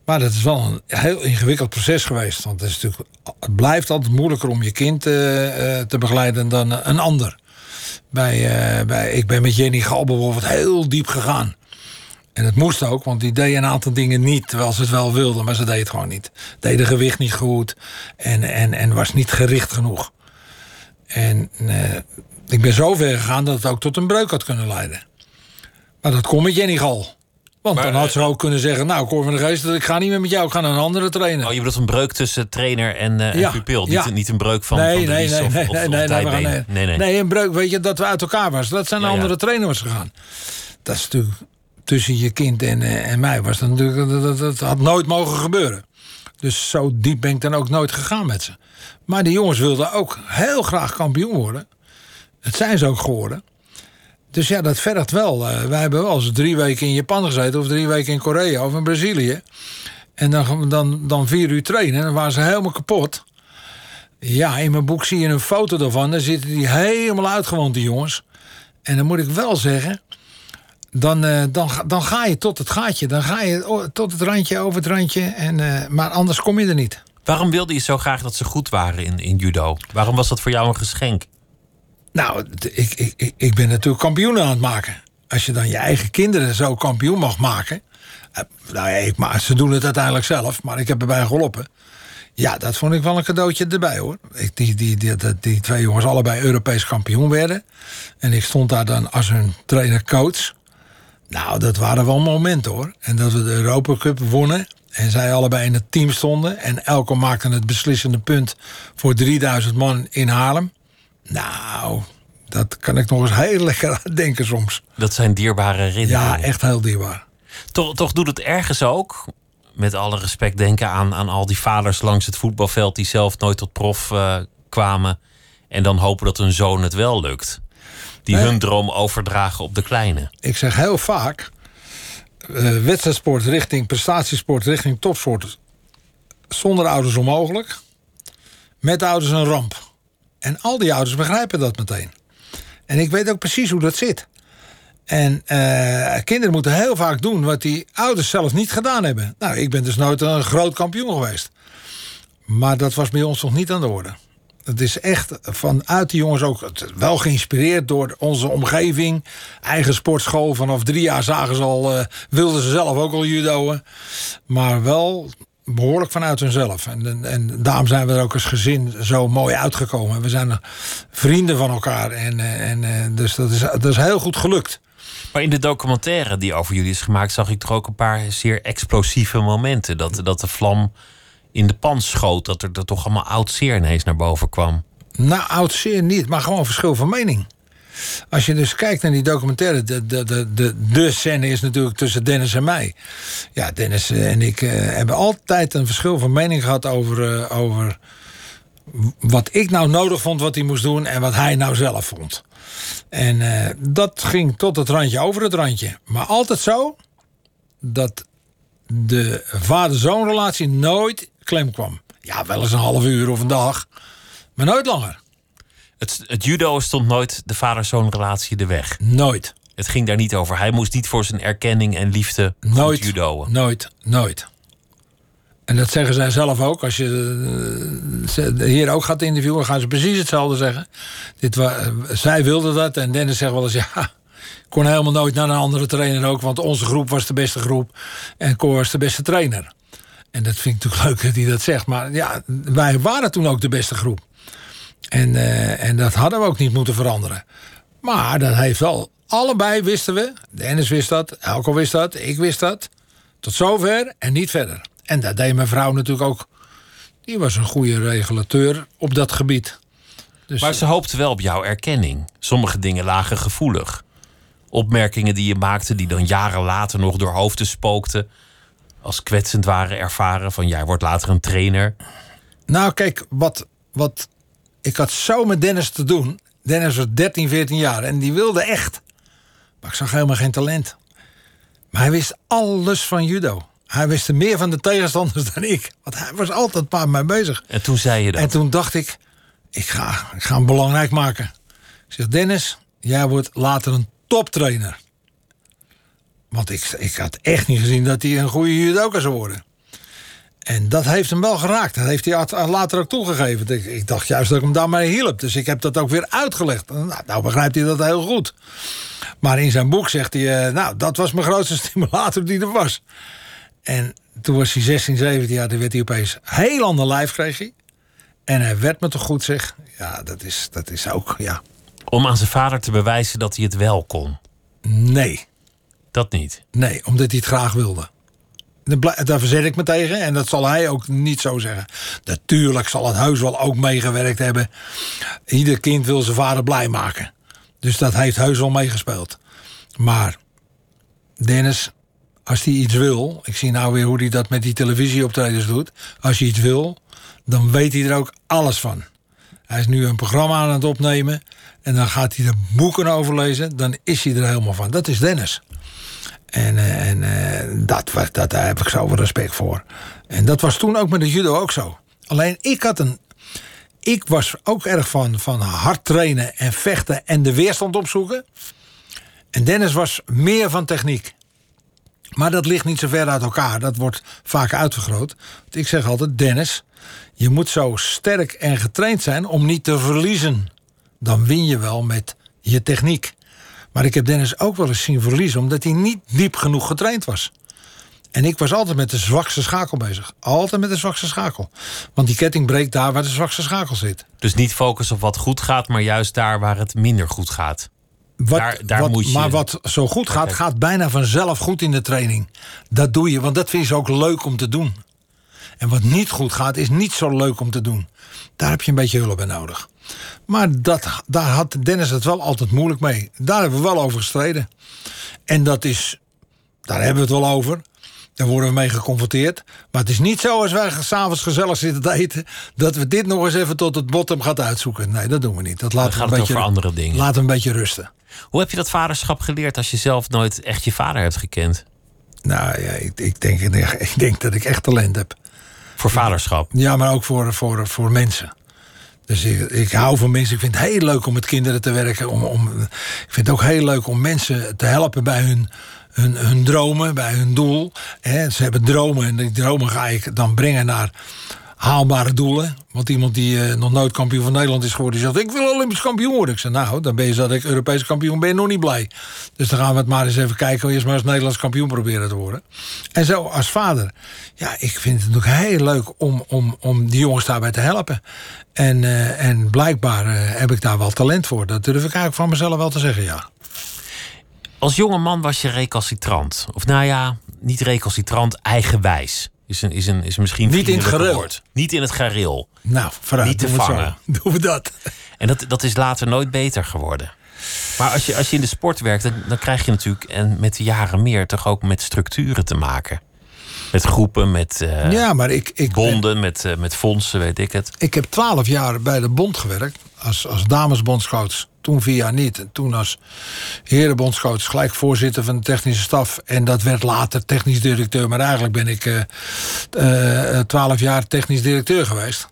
Maar dat is wel een heel ingewikkeld proces geweest. Want het, is natuurlijk, het blijft altijd moeilijker om je kind eh, eh, te begeleiden dan een ander. Bij, eh, bij, ik ben met Jenny Gal bijvoorbeeld heel diep gegaan. En het moest ook, want die deed een aantal dingen niet terwijl ze het wel wilde, maar ze deed het gewoon niet. Deed de gewicht niet goed en, en, en was niet gericht genoeg. En ik ben zo ver gegaan dat het ook tot een breuk had kunnen leiden. Maar dat kon met Jenny Gal. Want Maar, dan had ze eh, ook kunnen zeggen: Nou, Cor van de Geest, ik ga niet meer met jou, ik ga naar een andere trainer. Oh, je bedoelt een breuk tussen trainer en, en Ja, pupil. ja. Niet, een breuk van, nee, van de nee, nee, of, nee, of, nee, of nee, nee, we gaan- dijbeen. nee, nee, nee. een breuk, weet je, dat we uit elkaar was. Dat zijn Ja, andere trainer was gegaan. Dat is natuurlijk tussen je kind en, eh, en mij was dat natuurlijk, dat, dat, dat had nooit mogen gebeuren. Dus zo diep ben ik dan ook nooit gegaan met ze. Maar die jongens wilden ook heel graag kampioen worden. Het zijn ze ook geworden. Dus ja, dat vergt wel. eh, wij hebben wel drie weken in Japan gezeten, of drie weken in Korea of in Brazilië. En dan, dan, dan vier uur trainen, en dan waren ze helemaal kapot. Ja, in mijn boek zie je een foto daarvan. Daar zitten die helemaal uitgewond, die jongens. En dan moet ik wel zeggen. Dan, eh, dan, dan ga je tot het gaatje. Dan ga je tot het randje, over het randje. En, eh, maar anders kom je er niet. Waarom wilde je zo graag dat ze goed waren in, in judo? Waarom was dat voor jou een geschenk? Nou, ik, ik, ik- ben natuurlijk kampioen aan het maken. Als je dan je eigen kinderen zo kampioen mag maken. eh, Nou ja, ik, maar ze doen het uiteindelijk zelf, maar ik heb erbij geholpen. Ja, dat vond ik wel een cadeautje erbij hoor. Ik, die, die, die, die, die twee jongens allebei Europees kampioen werden. En ik stond daar dan als hun trainer-coach. Nou, dat waren wel momenten hoor. En dat we de Europa Cup wonnen. En zij allebei in het team stonden. En elke maakte het beslissende punt voor 3000 man in Haarlem. Nou, dat kan ik nog eens heel lekker aan [laughs] denken soms. Dat zijn dierbare herinneringen. Ja, echt heel dierbaar. Toch, toch doet het ergens ook, met alle respect, denken aan, aan al die vaders langs het voetbalveld die zelf nooit tot prof eh, kwamen. En dan hopen dat hun zoon het wel lukt. Die Nee. hun droom overdragen op de kleine. Ik zeg heel vaak, eh, wedstrijdsport richting prestatiesport, richting topsport. Zonder ouders onmogelijk. Met ouders een ramp. En al die ouders begrijpen dat meteen. En ik weet ook precies hoe dat zit. En eh, kinderen moeten heel vaak doen wat die ouders zelf niet gedaan hebben. Nou, ik ben dus nooit een groot kampioen geweest. Maar dat was bij ons nog niet aan de orde. Het is echt vanuit die jongens ook wel geïnspireerd door onze omgeving. Eigen sportschool. Vanaf drie jaar zagen ze al, eh, wilden ze zelf ook al judoën. Maar wel behoorlijk vanuit hunzelf. En, en, en daarom zijn we er ook als gezin zo mooi uitgekomen. We zijn vrienden van elkaar. En, eh, en, eh, dus dat is, dat is heel goed gelukt. Maar in de documentaire die over jullie is gemaakt, zag ik toch ook een paar zeer explosieve momenten. Dat, dat de vlam in de pan schoot, dat er, er toch allemaal oud zeer ineens naar boven kwam. Nou, oud zeer niet, maar gewoon verschil van mening. Als je dus kijkt naar die documentaire, de, de, de, de, de scène is natuurlijk tussen Dennis en mij. Ja, Dennis en ik eh, hebben altijd een verschil van mening gehad over, eh, over wat ik nou nodig vond wat hij moest doen en wat hij nou zelf vond. En eh, dat ging tot het randje over het randje. Maar altijd zo dat de vader-zoon relatie nooit klem kwam. Ja, wel eens een half uur of een dag, maar nooit langer. Het, het judo stond nooit de vader-zoon relatie de weg. Nooit. Het ging daar niet over. Hij moest niet voor zijn erkenning en liefde Nooit. judoën. Nooit. Nooit. En dat zeggen zij zelf ook. Als je eh, de heer ook gaat interviewen, gaan ze precies hetzelfde zeggen. Dit wa- eh, zij wilde dat. En Dennis zegt wel eens, ja, ik kon helemaal nooit naar een andere trainer ook. Want onze groep was de beste groep. En Cor was de beste trainer. En dat vind ik natuurlijk leuk dat hij dat zegt. Maar ja, wij waren toen ook de beste groep. En, eh, en dat hadden we ook niet moeten veranderen. Maar dat heeft wel... Allebei wisten we. Dennis wist dat. Elko wist dat. Ik wist dat. Tot zover en niet verder. En dat deed mijn vrouw natuurlijk ook. Die was een goede regulateur op dat gebied. Dus Maar ze hoopte wel op jouw erkenning. Sommige dingen lagen gevoelig. Opmerkingen die je maakte, die dan jaren later nog door hoofden spookten. Als kwetsend waren ervaren van jij wordt later een trainer. Nou, kijk, wat, wat. Ik had zo met Dennis te doen. Dennis was 13, 14 jaar en die wilde echt. Maar ik zag helemaal geen talent. Maar hij wist alles van judo. Hij wist er meer van de tegenstanders [laughs] dan ik. Want hij was altijd maar mee bezig. En toen zei je dat. En toen dacht ik, ik ga, ik ga hem belangrijk maken. Ik zeg, Dennis, jij wordt later een toptrainer. Want ik, ik had echt niet gezien dat hij een goede judoka zou worden. En dat heeft hem wel geraakt. Dat heeft hij at- later ook toegegeven. Ik, ik dacht juist dat ik hem daarmee hielp. Dus ik heb dat ook weer uitgelegd. Nou, nou begrijpt hij dat heel goed. Maar in zijn boek zegt hij... eh, nou, dat was mijn grootste [laughs] stimulator die er was. En toen was hij 16, 17 jaar. Toen werd hij opeens heel ander lijf kreeg hij. En hij werd me toch goed, zeg. Ja, dat is, dat is ook, ja. Om aan zijn vader te bewijzen dat hij het wel kon. Nee, Dat niet. nee, omdat hij het graag wilde. Daar verzet ik me tegen en dat zal hij ook niet zo zeggen. Natuurlijk zal het heus wel ook meegewerkt hebben. Ieder kind wil zijn vader blij maken. Dus dat heeft heus wel meegespeeld. Maar Dennis, als hij iets wil... Ik zie nou weer hoe hij dat met die televisieoptredens doet. Als hij iets wil, dan weet hij er ook alles van. Hij is nu een programma aan het opnemen. En dan gaat hij er boeken over lezen. Dan is hij er helemaal van. Dat is Dennis. En, eh, en eh, dat, dat, daar heb ik zoveel respect voor. En dat was toen ook met de judo ook zo. Alleen ik had een. Ik was ook erg van, van hard trainen en vechten en de weerstand opzoeken. En Dennis was meer van techniek. Maar dat ligt niet zo ver uit elkaar. Dat wordt vaak uitvergroot. Ik zeg altijd: Dennis, je moet zo sterk en getraind zijn om niet te verliezen. Dan win je wel met je techniek. Maar ik heb Dennis ook wel eens zien verliezen omdat hij niet diep genoeg getraind was. En ik was altijd met de zwakste schakel bezig. Altijd met de zwakste schakel. Want die ketting breekt daar waar de zwakste schakel zit. Dus niet focussen op wat goed gaat, maar juist daar waar het minder goed gaat. Wat, Daar- daar wat- moet je- Maar wat zo goed gaat, gaat bijna vanzelf goed in de training. Dat doe je, want dat vind je ook leuk om te doen. En wat niet goed gaat, is niet zo leuk om te doen. Daar heb je een beetje hulp bij nodig. Maar dat, daar had Dennis het wel altijd moeilijk mee. Daar hebben we wel over gestreden. En dat is, daar hebben we het wel over. Daar worden we mee geconfronteerd. Maar het is niet zo als wij s'avonds gezellig zitten te eten... dat we dit nog eens even tot het bottom gaat uitzoeken. Nee, dat doen we niet. Dat laten we gaat een beetje, over andere dingen. Laten we een beetje rusten. Hoe heb je dat vaderschap geleerd als je zelf nooit echt je vader hebt gekend? Nou ja, ik, ik, denk, [laughs] ik denk dat ik echt talent heb. Voor vaderschap? Ja, maar ook voor, voor, voor mensen. Dus ik, hou van mensen. Ik vind het heel leuk om met kinderen te werken. Om, om, ik vind het ook heel leuk om mensen te helpen bij hun, hun, hun dromen, bij hun doel. Ze hebben dromen en die dromen ga ik dan brengen naar haalbare doelen. Want iemand die uh, nog nooit kampioen van Nederland is geworden... die zegt, ik wil Olympisch kampioen worden. Ik zeg, nou, dan ben je dat ik Europees kampioen ben je nog niet blij. Dus dan gaan we het maar eens even kijken... eerst maar als Nederlands kampioen proberen te worden. En zo als vader. Ja, ik vind het natuurlijk heel leuk om, om, om die jongens daarbij te helpen. En, uh, en blijkbaar uh, heb ik daar wel talent voor. Dat durf ik eigenlijk van mezelf wel te zeggen, ja. Als jonge man was je recalcitrant. Of nou ja, niet recalcitrant, eigenwijs. Is, een, is, een, is misschien niet in het. Woord. Niet in het gareel. Nou, vooruit. Niet te doen vangen. [laughs] Doen we dat. En dat, dat is later nooit beter geworden. Maar als je, als je in de sport werkt, dan, dan krijg je natuurlijk... en met de jaren meer toch ook met structuren te maken. Met groepen, met uh, ja, maar ik, ik bonden, ben, met, uh, met fondsen, weet ik het. Ik heb twaalf jaar bij de bond gewerkt. Als, als damesbondscoach. Toen vier jaar niet. En toen als herenbondscoach gelijk voorzitter van de technische staf. En dat werd later technisch directeur. Maar eigenlijk ben ik twaalf uh, jaar technisch directeur geweest.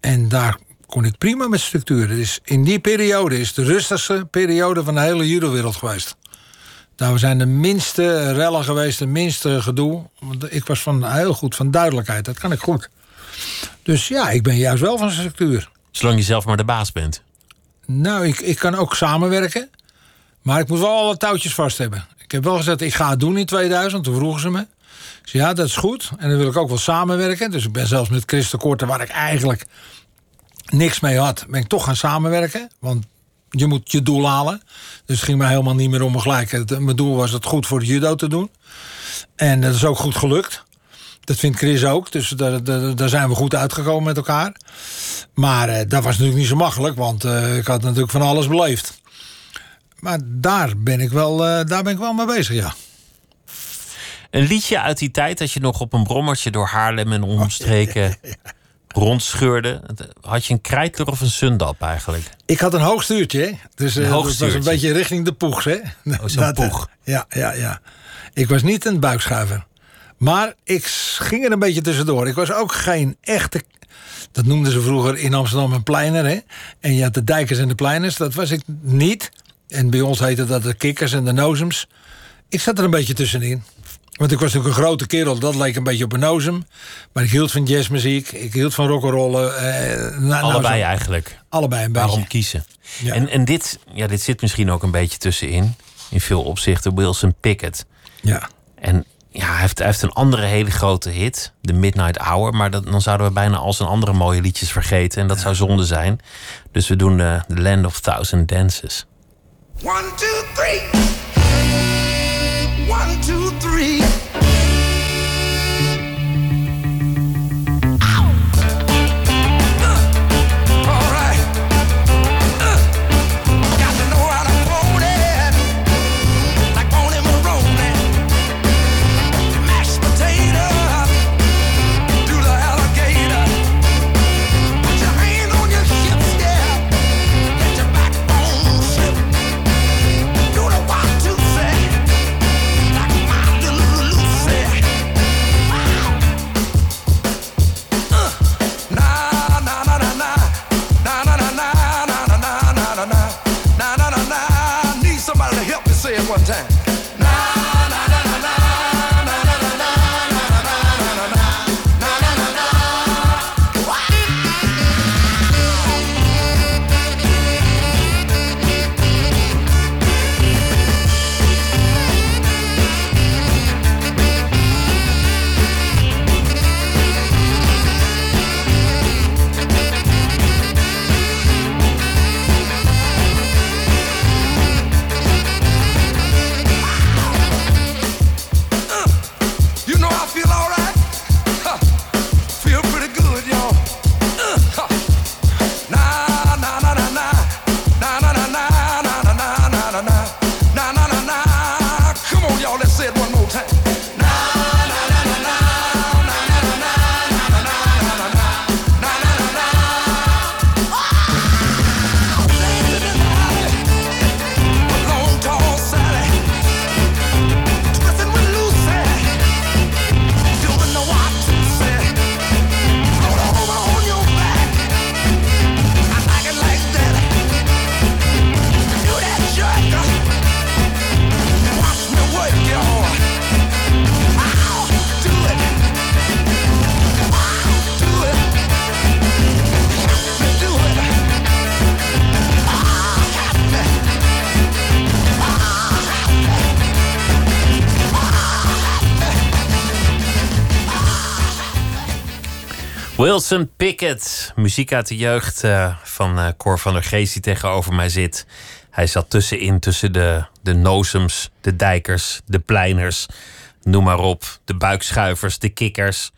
En daar kon ik prima met structuren. Dus in die periode is de rustigste periode van de hele judowereld geweest. Daar zijn de minste rellen geweest, de minste gedoe. Ik was van heel goed van duidelijkheid. Dat kan ik goed. Dus ja, ik ben juist wel van structuur. Zolang je zelf maar de baas bent. Nou, ik, ik kan ook samenwerken. Maar ik moet wel alle touwtjes vast hebben. Ik heb wel gezegd, ik ga het doen in 2000. Toen vroegen ze me. Zei, ja, dat is goed. En dan wil ik ook wel samenwerken. Dus ik ben zelfs met Chris de Korte, waar ik eigenlijk niks mee had... ben ik toch gaan samenwerken. Want je moet je doel halen. Dus het ging mij helemaal niet meer om me gelijk. Het, mijn doel was het goed voor de judo te doen. En dat is ook goed gelukt. Dat vindt Chris ook. Dus daar, daar, daar zijn we goed uitgekomen met elkaar. Maar uh, dat was natuurlijk niet zo makkelijk. Want uh, ik had natuurlijk van alles beleefd. Maar daar ben ik wel, uh, daar ben ik wel mee bezig, ja. Een liedje uit die tijd dat je nog op een brommertje door Haarlem en omstreken... Oh, [laughs] ja, ja rondscheurde. Had je een krijtler of een sundap eigenlijk? Ik had een hoogstuurtje. Hè? Dus uh, dat was een beetje richting de poeg. Hè? Oh, zo'n [laughs] poeg. Ja, ja, ja. Ik was niet een buikschuiver. Maar ik ging er een beetje tussendoor. Ik was ook geen echte... Dat noemden ze vroeger in Amsterdam een pleiner. Hè? En je had de dijkers en de pleiners. Dat was ik niet. En bij ons heette dat de kikkers en de nozems. Ik zat er een beetje tussenin. Want ik was natuurlijk een grote kerel, dat leek een beetje op een nozem. Maar ik hield van jazzmuziek, ik hield van rock'n'rollen. Eh, nou, Allebei nou eigenlijk. Allebei een beetje. Waarom kiezen? Ja. En, en dit, ja, dit zit misschien ook een beetje tussenin. In veel opzichten, Wilson Pickett. Ja. En ja, hij heeft, hij heeft een andere hele grote hit, The Midnight Hour. Maar dat, dan zouden we bijna al zijn andere mooie liedjes vergeten. En dat ja. zou zonde zijn. Dus we doen de The Land of Thousand Dances. One, two, three. One, two, three. Wilson Pickett, muziek uit de jeugd eh, van eh Cor van der Geest die tegenover mij zit. Hij zat tussenin tussen de, de nozems, de dijkers, de pleiners, noem maar op. De buikschuivers, de kikkers.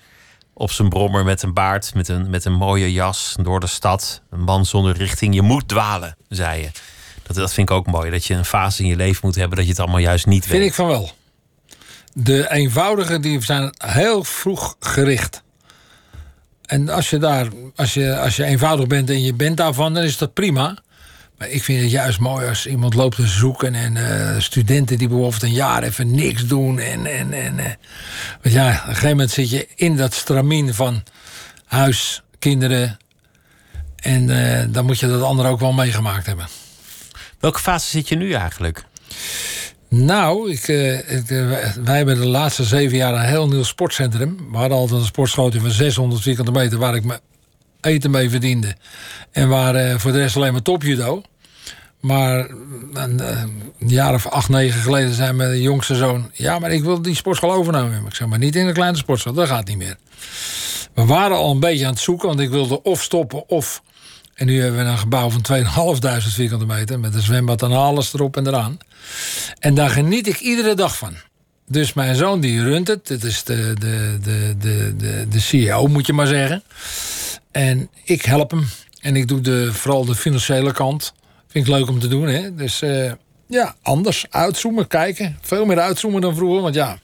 Op zijn brommer met een baard, met een, met een mooie jas door de stad. Een man zonder richting. Je moet dwalen, zei je. Dat, dat vind ik ook mooi. Dat je een fase in je leven moet hebben dat je het allemaal juist niet Vind weet. ik van wel. De eenvoudigen die zijn heel vroeg gericht. En als je, daar, als, je, als je eenvoudig bent en je bent daarvan, dan is dat prima. Maar ik vind het juist mooi als iemand loopt te zoeken en eh, studenten die bijvoorbeeld een jaar even niks doen. En, en, en, eh, want ja, op een gegeven moment zit je in dat stramien van huis, kinderen. En eh, dan moet je dat andere ook wel meegemaakt hebben. Welke fase zit je nu eigenlijk? Nou, ik, eh, eh, wij hebben de laatste zeven jaar een heel nieuw sportcentrum. We hadden altijd een sportschootje van 600 vierkante meter waar ik mijn eten mee verdiende. En waar eh, voor de rest alleen maar topjudo. Maar een, een jaar of acht, negen geleden zei mijn jongste zoon... ja, maar ik wil die sportschool overnemen. Ik zeg, maar niet in een kleine sportschool, dat gaat niet meer. We waren al een beetje aan het zoeken, want ik wilde of stoppen of... En nu hebben we een gebouw van 2.500 vierkante meter... met een zwembad en alles erop en eraan. En daar geniet ik iedere dag van. Dus mijn zoon die runt het. Het is de, de, de, de, de, de CEO, moet je maar zeggen. En ik help hem. En ik doe de, vooral de financiële kant. Vind ik leuk om te doen. Hè? Dus eh, ja, anders. Uitzoomen, kijken. Veel meer uitzoomen dan vroeger. Want ja,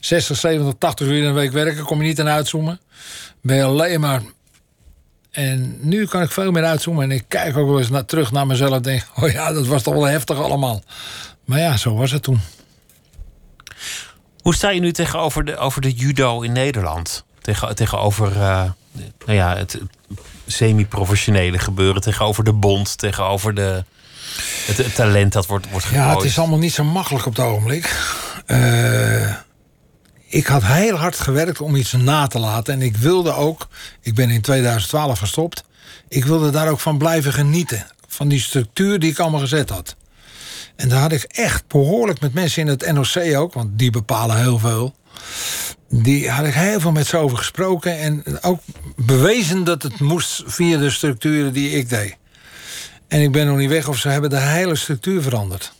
60, 70, 80 uur in een week werken... kom je niet aan uitzoomen. Ben je alleen maar... En nu kan ik veel meer uitzoomen. En ik kijk ook wel eens naar, terug naar mezelf. En denk, oh ja, dat was toch wel heftig allemaal. Maar ja, zo was het toen. Hoe sta je nu tegenover de, over de judo in Nederland? Tegen, tegenover eh, nou ja, het semi-professionele gebeuren, tegenover de bond, tegenover de, het, het talent dat wordt, wordt gegooid. Ja, het is allemaal niet zo makkelijk op het ogenblik. Eh, ik had heel hard gewerkt om iets na te laten. En ik wilde ook, ik ben in 2012 gestopt. Ik wilde daar ook van blijven genieten. Van die structuur die ik allemaal gezet had. En daar had ik echt behoorlijk met mensen in het NOC ook, want die bepalen heel veel. Die had ik heel veel met ze over gesproken en ook bewezen dat het moest via de structuren die ik deed. En ik ben nog niet weg of ze hebben de hele structuur veranderd.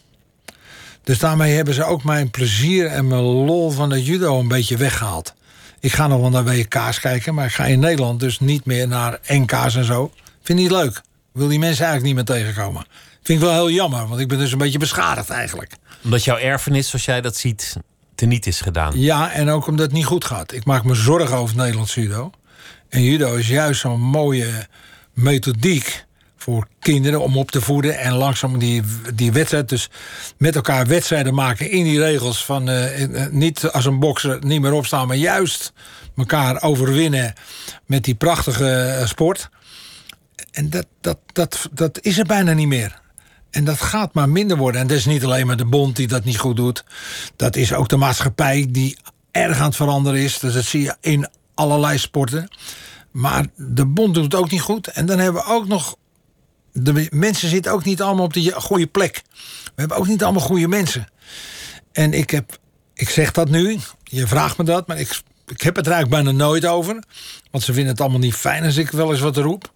Dus daarmee hebben ze ook mijn plezier en mijn lol van de judo een beetje weggehaald. Ik ga nog wel naar WK's kijken, maar ik ga in Nederland dus niet meer naar NK's en zo. Vind ik niet leuk. Ik wil die mensen eigenlijk niet meer tegenkomen. Vind ik wel heel jammer, want ik ben dus een beetje beschadigd eigenlijk. Omdat jouw erfenis, zoals jij dat ziet, teniet is gedaan. Ja, en ook omdat het niet goed gaat. Ik maak me zorgen over Nederlands judo. En judo is juist zo'n mooie methodiek voor kinderen om op te voeden en langzaam die, die wedstrijd, dus met elkaar wedstrijden maken in die regels van eh, eh, niet als een bokser niet meer opstaan, maar juist elkaar overwinnen met die prachtige eh, sport. En dat, dat, dat, dat is er bijna niet meer. En dat gaat maar minder worden. En dat is niet alleen maar de bond die dat niet goed doet. Dat is ook de maatschappij die erg aan het veranderen is. Dus dat zie je in allerlei sporten. Maar de bond doet het ook niet goed. En dan hebben we ook nog. De mensen zitten ook niet allemaal op de goede plek. We hebben ook niet allemaal goede mensen. En ik heb. Ik zeg dat nu. Je vraagt me dat. Maar ik, ik heb het er eigenlijk bijna nooit over. Want ze vinden het allemaal niet fijn als ik wel eens wat roep.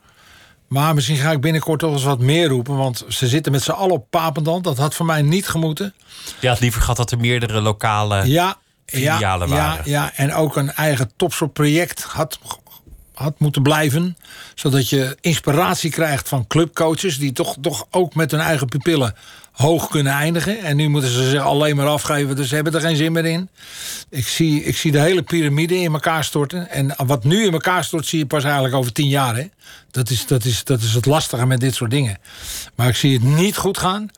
Maar misschien ga ik binnenkort toch eens wat meer roepen. Want ze zitten met z'n allen op Papendand. Dat had voor mij niet gemoeten. Je had liever gehad dat er meerdere lokale Ja, filialen ja, ja, waren. ja, en ook een eigen topsportproject had, had moeten blijven. Zodat je inspiratie krijgt van clubcoaches... die toch, toch ook met hun eigen pupillen hoog kunnen eindigen. En nu moeten ze zich alleen maar afgeven, dus ze hebben er geen zin meer in. Ik zie, ik zie de hele piramide in elkaar storten. En wat nu in elkaar stort, zie je pas eigenlijk over tien jaar. Hè? Dat, is, dat, is, dat is het lastige met dit soort dingen. Maar ik zie het niet goed gaan.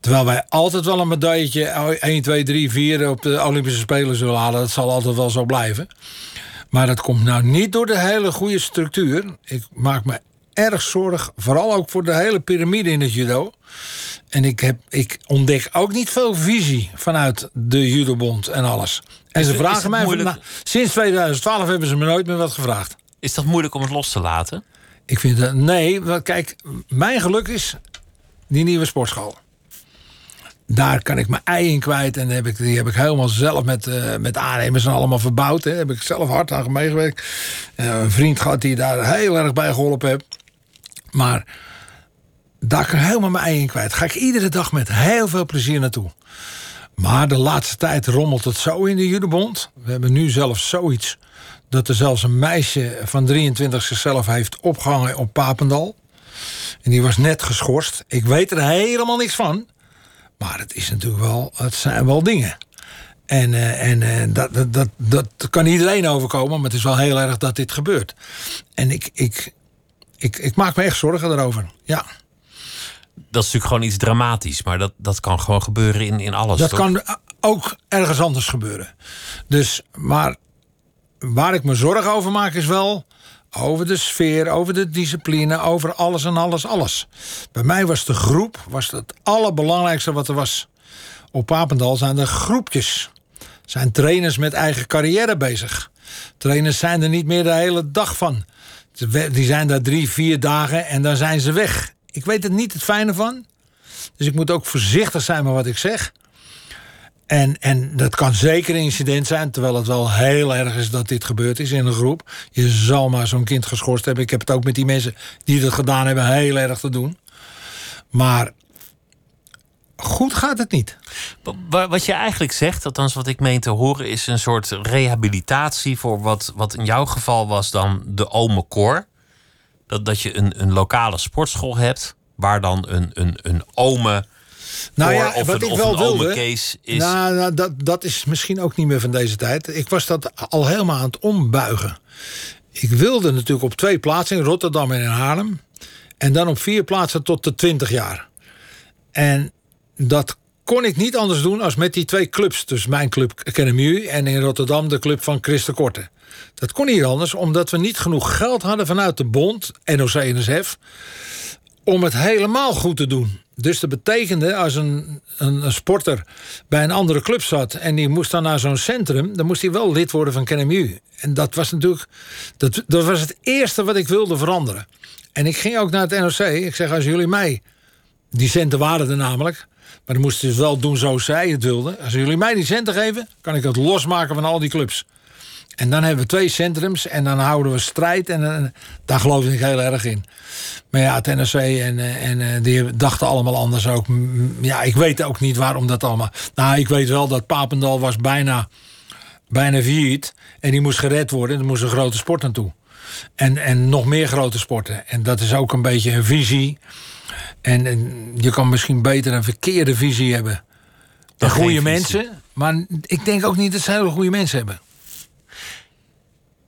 Terwijl wij altijd wel een medailletje 1, 2, 3, 4 op de Olympische Spelen zullen halen. Dat zal altijd wel zo blijven. Maar dat komt nou niet door de hele goede structuur. Ik maak me erg zorg, vooral ook voor de hele piramide in het judo. En ik, heb, ik ontdek ook niet veel visie vanuit de judobond en alles. En Is ze vragen mij... moeilijk- van- nou, sinds 2012 hebben ze me nooit meer wat gevraagd. Is dat moeilijk om het los te laten? Ik vind dat... Nee, want kijk, mijn geluk is die nieuwe sportschool. Daar kan ik mijn ei in kwijt. En heb ik, die heb ik helemaal zelf met, eh, met aannemers en allemaal verbouwd. Hè. Daar heb ik zelf hard aan meegewerkt. Eh, een vriend gehad die daar heel erg bij geholpen heeft. Maar daar kan ik helemaal mijn ei in kwijt. Ga ik iedere dag met heel veel plezier naartoe. Maar de laatste tijd rommelt het zo in de judebond. We hebben nu zelfs zoiets dat er zelfs een meisje van 23 zichzelf heeft opgehangen op Papendal. En die was net geschorst. Ik weet er helemaal niks van. Maar het is natuurlijk wel, het zijn wel dingen. En, eh, en eh, dat, dat, dat, dat kan iedereen overkomen, maar het is wel heel erg dat dit gebeurt. En ik, ik, ik, ik maak me echt zorgen daarover. Ja. Dat is natuurlijk gewoon iets dramatisch, maar dat, dat kan gewoon gebeuren in, in alles. Dat toch? kan ook ergens anders gebeuren. Dus, maar waar ik me zorgen over maak is wel over de sfeer, over de discipline, over alles en alles, alles. Bij mij was de groep was het allerbelangrijkste wat er was. Op Papendal zijn er groepjes. Zijn trainers met eigen carrière bezig. Trainers zijn er niet meer de hele dag van. Die zijn daar drie, vier dagen en dan zijn ze weg. Ik weet er niet het fijne van. Dus ik moet ook voorzichtig zijn met wat ik zeg. En, en dat kan zeker een incident zijn, terwijl het wel heel erg is dat dit gebeurd is in een groep. Je zal maar zo'n kind geschorst hebben. Ik heb het ook met die mensen die dat gedaan hebben heel erg te doen. Maar goed gaat het niet. Wa- wa- Wat je eigenlijk zegt, althans wat ik meen te horen, is een soort rehabilitatie voor wat, wat in jouw geval was dan de Ome Cor. Dat, dat je een, een lokale sportschool hebt, waar dan een, een, een ome Nou ja, of wat een, ik wel wilde. Is. Nou, nou, dat, dat is misschien ook niet meer van deze tijd. Ik was dat al helemaal aan het ombuigen. Ik wilde natuurlijk op twee plaatsen, in Rotterdam en in Haarlem. En dan op vier plaatsen tot de 20 jaar. En dat kon ik niet anders doen als met die twee clubs. Dus mijn club Academy en in Rotterdam de club van Chris de Korte. Dat kon niet anders, omdat we niet genoeg geld hadden vanuit de bond, NOC-NSF... om het helemaal goed te doen. Dus dat betekende, als een, een, sporter bij een andere club zat... en die moest dan naar zo'n centrum... dan moest hij wel lid worden van KNMU. En dat was natuurlijk... Dat, dat was het eerste wat ik wilde veranderen. En ik ging ook naar het NOC. Ik zeg, als jullie mij... Die centen waren er namelijk... maar dan moesten ze wel doen zoals zij het wilden. Als jullie mij die centen geven... kan ik het losmaken van al die clubs. En dan hebben we twee centrums en dan houden we strijd. En eh, daar geloof ik heel erg in. Maar ja, het NRC en, eh, en eh, die dachten allemaal anders ook. Ja, ik weet ook niet waarom dat allemaal... Nou, ik weet wel dat Papendal was bijna, bijna failliet. En die moest gered worden. Er moest een grote sport naartoe. En, en nog meer grote sporten. En dat is ook een beetje een visie. En, en je kan misschien beter een verkeerde visie hebben. Dan goede mensen. Maar ik denk ook niet dat ze hele goede mensen hebben.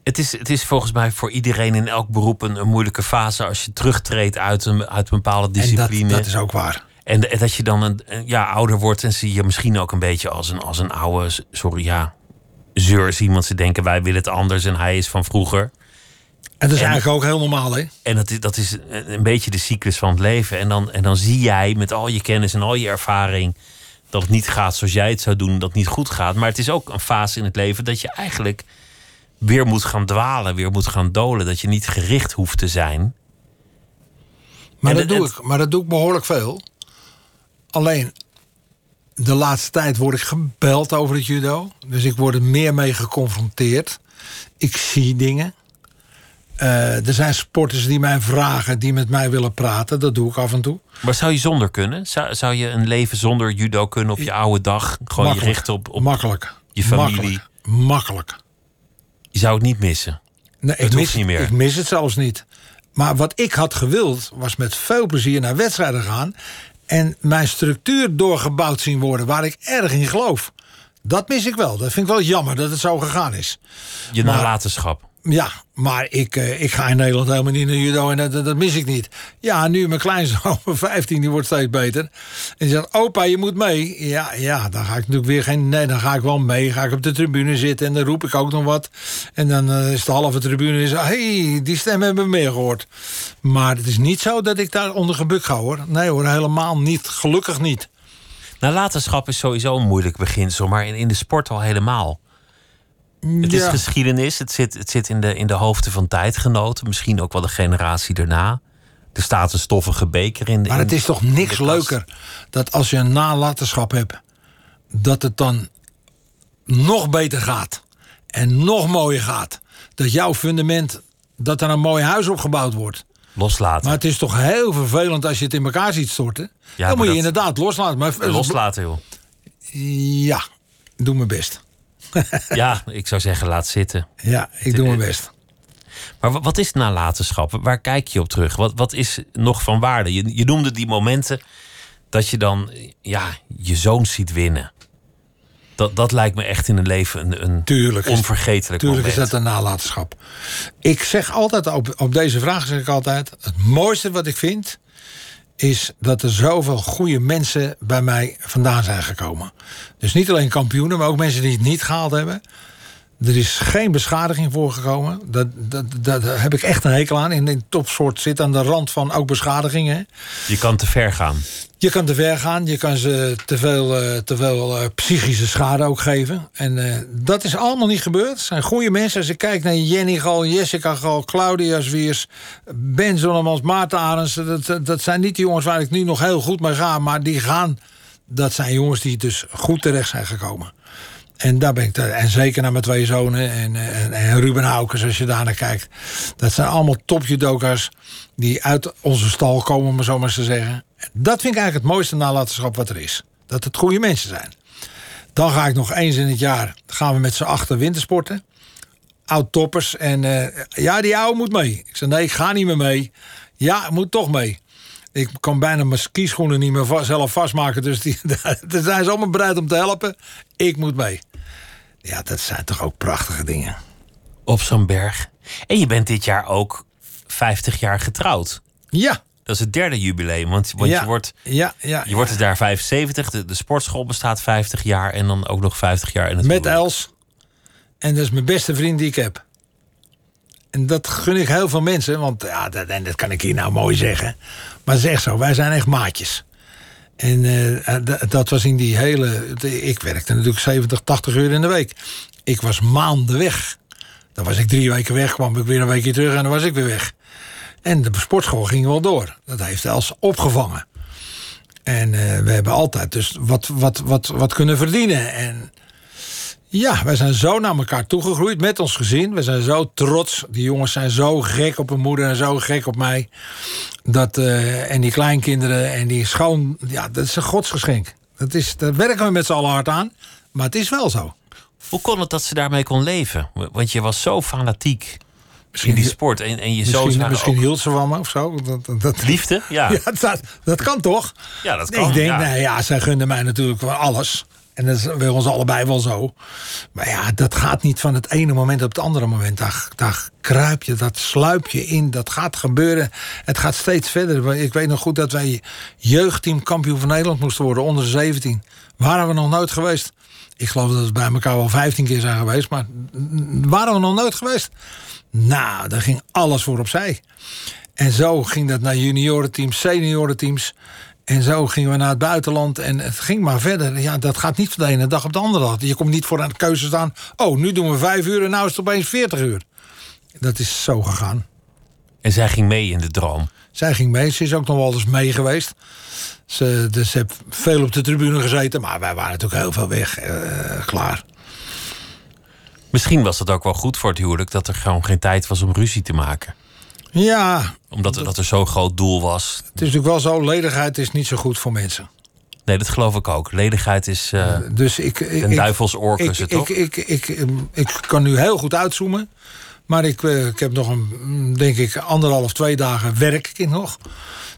Het is, het is volgens mij voor iedereen in elk beroep een, een moeilijke fase als je terugtreedt uit een, uit een bepaalde En dat, discipline. dat is ook waar. En, en dat je dan een, ja, ouder wordt en zie je misschien ook een beetje als een, als een oude, sorry ja, zeur. Zie iemand ze denken wij willen het anders en hij is van vroeger. En dat is En- eigenlijk ook heel normaal, hè? En dat is, dat is een een beetje de cyclus van het leven. En dan, en dan zie jij met al je kennis en al je ervaring dat het niet gaat zoals jij het zou doen, dat het niet goed gaat. Maar het is ook een fase in het leven dat je eigenlijk weer moet gaan dwalen, weer moet gaan dolen. Dat je niet gericht hoeft te zijn. Maar, En dat doe het- ik, maar dat doe ik behoorlijk veel. Alleen, de laatste tijd word ik gebeld over het judo. Dus ik word er meer mee geconfronteerd. Ik zie dingen. Eh, er zijn sporters die mij vragen, die met mij willen praten. Dat doe ik af en toe. Maar zou je zonder kunnen? Zou, zou je een leven zonder judo kunnen op je oude dag? Gewoon je Makkelijk. richten op, op Makkelijk. je familie. Makkelijk. Makkelijk. Je zou het niet missen. Nee, Het ik mis, niet meer. Ik mis het zelfs niet. Maar wat ik had gewild, was met veel plezier naar wedstrijden gaan. En mijn structuur doorgebouwd zien worden, waar ik erg in geloof. Dat mis ik wel. Dat vind ik wel jammer dat het zo gegaan is. Je Maar- nalatenschap. Ja, maar ik, eh, ik ga in Nederland helemaal niet naar judo en dat, mis ik niet. Ja, nu mijn kleinzoon [laughs] van 15, die wordt steeds beter. En die zegt, opa, je moet mee. Ja, ja, dan ga ik natuurlijk weer geen... Nee, dan ga ik wel mee. Ga ik op de tribune zitten en dan roep ik ook nog wat. En dan eh, is de halve tribune zegt, hey, die stem hebben we meer gehoord. Maar het is niet zo dat ik daar onder gebuk ga, hoor. Nee hoor, helemaal niet. Gelukkig niet. Nalatenschap is sowieso een moeilijk beginsel, maar in, in de sport al helemaal. Het is Ja. geschiedenis, het zit, het zit in, de, in de hoofden van tijdgenoten, misschien ook wel de generatie daarna. Er staat een stoffige beker in. Maar het is toch niks leuker dat als je een nalatenschap hebt, dat het dan nog beter gaat en nog mooier gaat. Dat jouw fundament, dat er een mooi huis opgebouwd wordt. Loslaten. Maar het is toch heel vervelend als je het in elkaar ziet storten. Ja, dan moet je dat- inderdaad loslaten. Maar Loslaten, joh. Ja, doe mijn best. [laughs] Ja, ik zou zeggen, laat zitten. Ja, ik doe mijn best. Maar wa- wat is nalatenschap? Waar kijk je op terug? Wat, wat is nog van waarde? Je, je noemde die momenten dat je dan ja, je zoon ziet winnen. Dat, dat lijkt me echt in een leven een, een Tuurlijk onvergetelijk Tuurlijk is dat een nalatenschap. Ik zeg altijd, op, op deze vraag zeg ik altijd... het mooiste wat ik vind... is dat er zoveel goede mensen bij mij vandaan zijn gekomen. Dus niet alleen kampioenen, maar ook mensen die het niet gehaald hebben. Er is geen beschadiging voorgekomen. Dat, dat, dat, daar heb ik echt een hekel aan. In een topsoort zit aan de rand van ook beschadigingen. Je kan te ver gaan. Je kan te ver gaan, je kan ze te veel, eh, te veel eh, psychische schade ook geven. En eh, dat is allemaal niet gebeurd. Het zijn goede mensen. Als ik kijk naar Jenny Gal, Jessica Gal, Claudia Zwiers, Ben Zonnemans, Maarten Arends. Dat, dat- dat zijn niet de jongens waar ik nu nog heel goed mee ga. Maar die gaan, dat zijn jongens die dus goed terecht zijn gekomen. En daar ben ik en zeker naar mijn twee zonen en, eh, en, en Ruben Haukes, als je daar naar kijkt. Dat zijn allemaal topjudoka's die uit onze stal komen, om het zo maar eens te zeggen. Dat vind ik eigenlijk het mooiste nalatenschap wat er is. Dat het goede mensen zijn. Dan ga ik nog eens in het jaar, gaan we met z'n achter wintersporten. Oud-toppers. En eh, ja, die oude moet mee. Ik zei, nee, ik ga niet meer mee. Ja, moet toch mee. Ik kan bijna mijn skischoenen niet meer zelf vastmaken. Dus die, [laughs] daar zijn ze allemaal bereid om te helpen. Ik moet mee. Ja, dat zijn toch ook prachtige dingen. Op zo'n berg. En je bent dit jaar ook 50 jaar getrouwd. Ja. Dat is het derde jubileum. Want, want ja. je wordt Ja, ja. Je wordt er daar 75. De, de sportschool bestaat 50 jaar. En dan ook nog 50 jaar in het Met huwelijk. Els. En dat is mijn beste vriend die ik heb. En dat gun ik heel veel mensen. Want ja, dat, en dat kan ik hier nou mooi zeggen. Maar echt zo. Wij zijn echt maatjes. En eh, d- dat was in die hele... Ik werkte natuurlijk 70, 80 uur in de week. Ik was maanden weg. Dan was ik drie weken weg, kwam ik weer een weekje terug en dan was ik weer weg. En de sportschool ging wel door. Dat heeft Els opgevangen. En eh, we hebben altijd dus wat, wat, wat, wat kunnen verdienen. En ja, wij zijn zo naar elkaar toegegroeid met ons gezin. We zijn zo trots. Die jongens zijn zo gek op hun moeder en zo gek op mij. Dat, eh, en die kleinkinderen en die schoon... Ja, dat is een godsgeschenk. Dat is, daar werken we met z'n allen hard aan. Maar het is wel zo. Hoe kon het dat ze daarmee kon leven? Want je was zo fanatiek in die sport. En, en je Misschien, misschien ook- hield ze van me of zo. Dat, dat, dat, Liefde? Ja. [laughs] Ja, dat, dat kan toch? Ja, dat kan, Ik denk, ja. nou ja, zij gunden mij natuurlijk wel alles. En dat is bij ons allebei wel zo. Maar ja, dat gaat niet van het ene moment op het andere moment. Daar, daar kruip je, dat sluip je in. Dat gaat gebeuren. Het gaat steeds verder. Ik weet nog goed dat wij jeugdteam kampioen van Nederland moesten worden. Onder de 17. Waren we nog nooit geweest. Ik geloof dat we bij elkaar wel 15 keer zijn geweest. Maar waren we nog nooit geweest. Nou, daar ging alles voor opzij. En zo ging dat naar juniorenteams, seniorenteams. En zo gingen we naar het buitenland. En het ging maar verder. Ja, dat gaat niet van de ene dag op de andere dag. Je komt niet voor aan de keuze staan. Oh, nu doen we vijf uur en nou is het opeens 40 uur. Dat is zo gegaan. En zij ging mee in de droom. Zij ging mee. Ze is ook nog wel eens mee geweest. Ze, dus ze heeft veel op de tribune gezeten. Maar wij waren natuurlijk heel veel weg. eh, klaar. Misschien was het ook wel goed voor het huwelijk dat er gewoon geen tijd was om ruzie te maken. Ja, Omdat er, dat er zo'n groot doel was. het is natuurlijk wel zo. Ledigheid is niet zo goed voor mensen. Nee, dat geloof ik ook. Ledigheid is eh Dus ik, ik, een duivels ik, ik, toch? Ik, ik, ik, ik kan nu heel goed uitzoomen. Maar ik, eh, ik heb nog een, denk ik, anderhalf, twee dagen werk ik nog.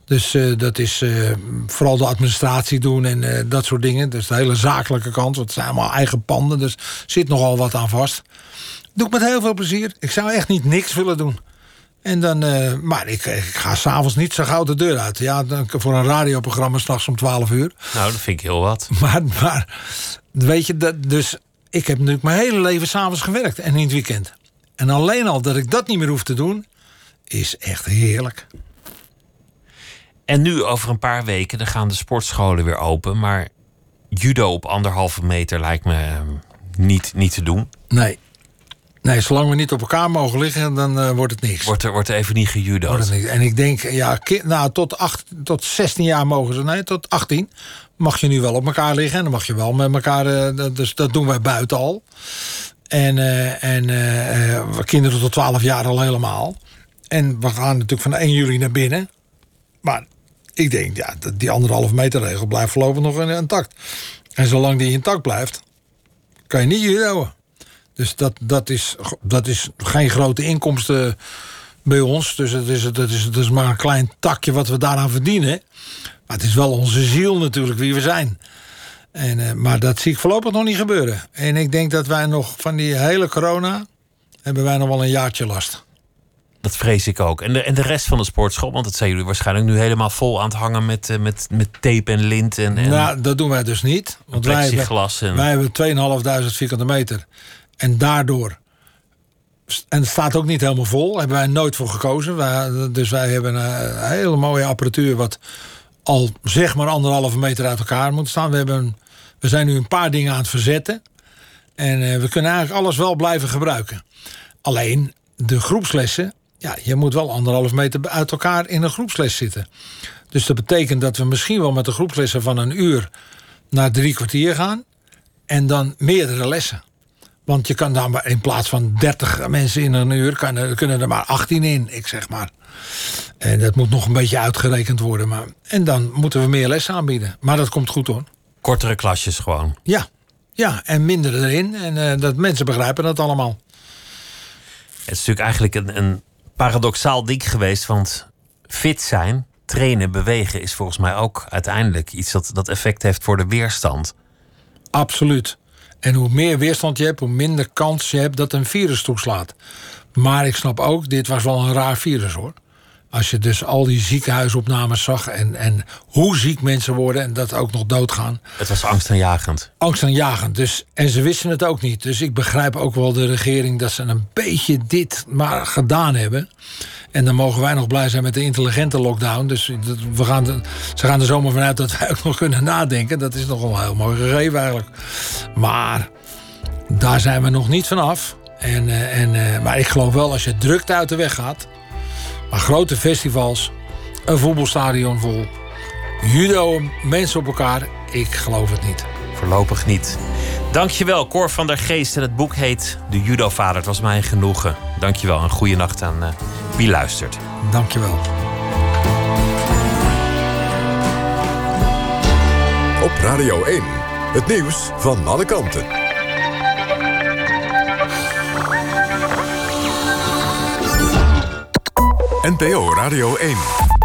Dus eh, dat is eh, vooral de administratie doen en eh, dat soort dingen. Dus de hele zakelijke kant, want het zijn allemaal eigen panden. Dus er zit nogal wat aan vast. Doe ik met heel veel plezier. Ik zou echt niet niks willen doen. En dan, eh, maar ik, ik ga s'avonds niet zo gauw de deur uit. Ja, dan, voor een radioprogramma s'nachts om 12 uur. Nou, dat vind ik heel wat. [laughs] Maar, maar weet je, dat, dus ik heb natuurlijk mijn hele leven s'avonds gewerkt en in het weekend. En alleen al dat ik dat niet meer hoef te doen, is echt heerlijk. En nu, over een paar weken, dan gaan de sportscholen weer open. Maar judo op anderhalve meter lijkt me eh, niet, niet te doen. Nee. Nee, zolang we niet op elkaar mogen liggen, dan eh, wordt het niks. Wordt er, wordt er even niet gejudo'd. En ik denk, ja, nou, tot, acht, tot 16 jaar mogen ze, nee, tot 18 mag je nu wel op elkaar liggen. En dan mag je wel met elkaar, eh, dus dat doen wij buiten al. En, eh, en kinderen tot 12 jaar al helemaal. En we gaan natuurlijk van 1 juli naar binnen. Maar ik denk, ja, die anderhalve meter regel blijft voorlopig nog in- intact. En zolang die intact blijft, kan je niet judoën. Dus dat, dat, is, dat is geen grote inkomsten bij ons. Dus het is, dat is, dat is maar een klein takje wat we daaraan verdienen. Maar het is wel onze ziel natuurlijk wie we zijn. En, eh, maar dat zie ik voorlopig nog niet gebeuren. En ik denk dat wij nog van die hele corona... hebben wij nog wel een jaartje last. Dat vrees ik ook. En de, en de rest van de sportschool, want dat zijn jullie waarschijnlijk nu helemaal vol aan het hangen met, eh, met, met tape en lint en, en nou, dat doen wij dus niet. Want wij. En, wij hebben 2.500 vierkante meter. En daardoor... En het staat ook niet helemaal vol. Hebben wij nooit voor gekozen. Wij, dus wij hebben een hele mooie apparatuur... wat al zeg maar anderhalve meter uit elkaar moet staan. We, hebben, we zijn nu een paar dingen aan het verzetten. En eh, we kunnen eigenlijk alles wel blijven gebruiken. Alleen de groepslessen... Ja, je moet wel anderhalf meter uit elkaar in een groepsles zitten. Dus dat betekent dat we misschien wel met de groepslessen van een uur... naar drie kwartier gaan. En dan meerdere lessen. Want je kan dan maar in plaats van 30 mensen in een uur... Kan er, kunnen er maar 18 in, ik zeg maar. En dat moet nog een beetje uitgerekend worden. Maar, en dan moeten we meer lessen aanbieden. Maar dat komt goed hoor. Kortere klasjes gewoon. Ja, ja en minder erin. En eh, dat mensen begrijpen dat allemaal. Het is natuurlijk eigenlijk een, een paradoxaal ding geweest. Want fit zijn, trainen, bewegen is volgens mij ook uiteindelijk iets dat, dat effect heeft voor de weerstand. Absoluut. En hoe meer weerstand je hebt, hoe minder kans je hebt dat een virus toeslaat. Maar ik snap ook, dit was wel een raar virus hoor. Als je dus al die ziekenhuisopnames zag en, en hoe ziek mensen worden en dat ook nog doodgaan. Het was angstaanjagend. Angstaanjagend. Dus, en ze wisten het ook niet. Dus ik begrijp ook wel de regering dat ze een beetje dit maar gedaan hebben. En dan mogen wij nog blij zijn met de intelligente lockdown. Dus we gaan de- ze gaan er zomaar vanuit dat wij ook nog kunnen nadenken. Dat is nog wel een heel mooi gegeven eigenlijk. Maar daar zijn we nog niet vanaf. En, eh, en, eh, maar ik geloof wel als je drukte uit de weg gaat. Maar grote festivals, een voetbalstadion vol, judo, mensen op elkaar. Ik geloof het niet. Voorlopig niet. Dankjewel, Cor van der Geest. En het boek heet De Judo-vader. Het was mij een genoegen. Dankjewel en goede nacht aan eh, wie luistert. Dankjewel. Op Radio 1. Het nieuws van alle kanten. NPO Radio 1.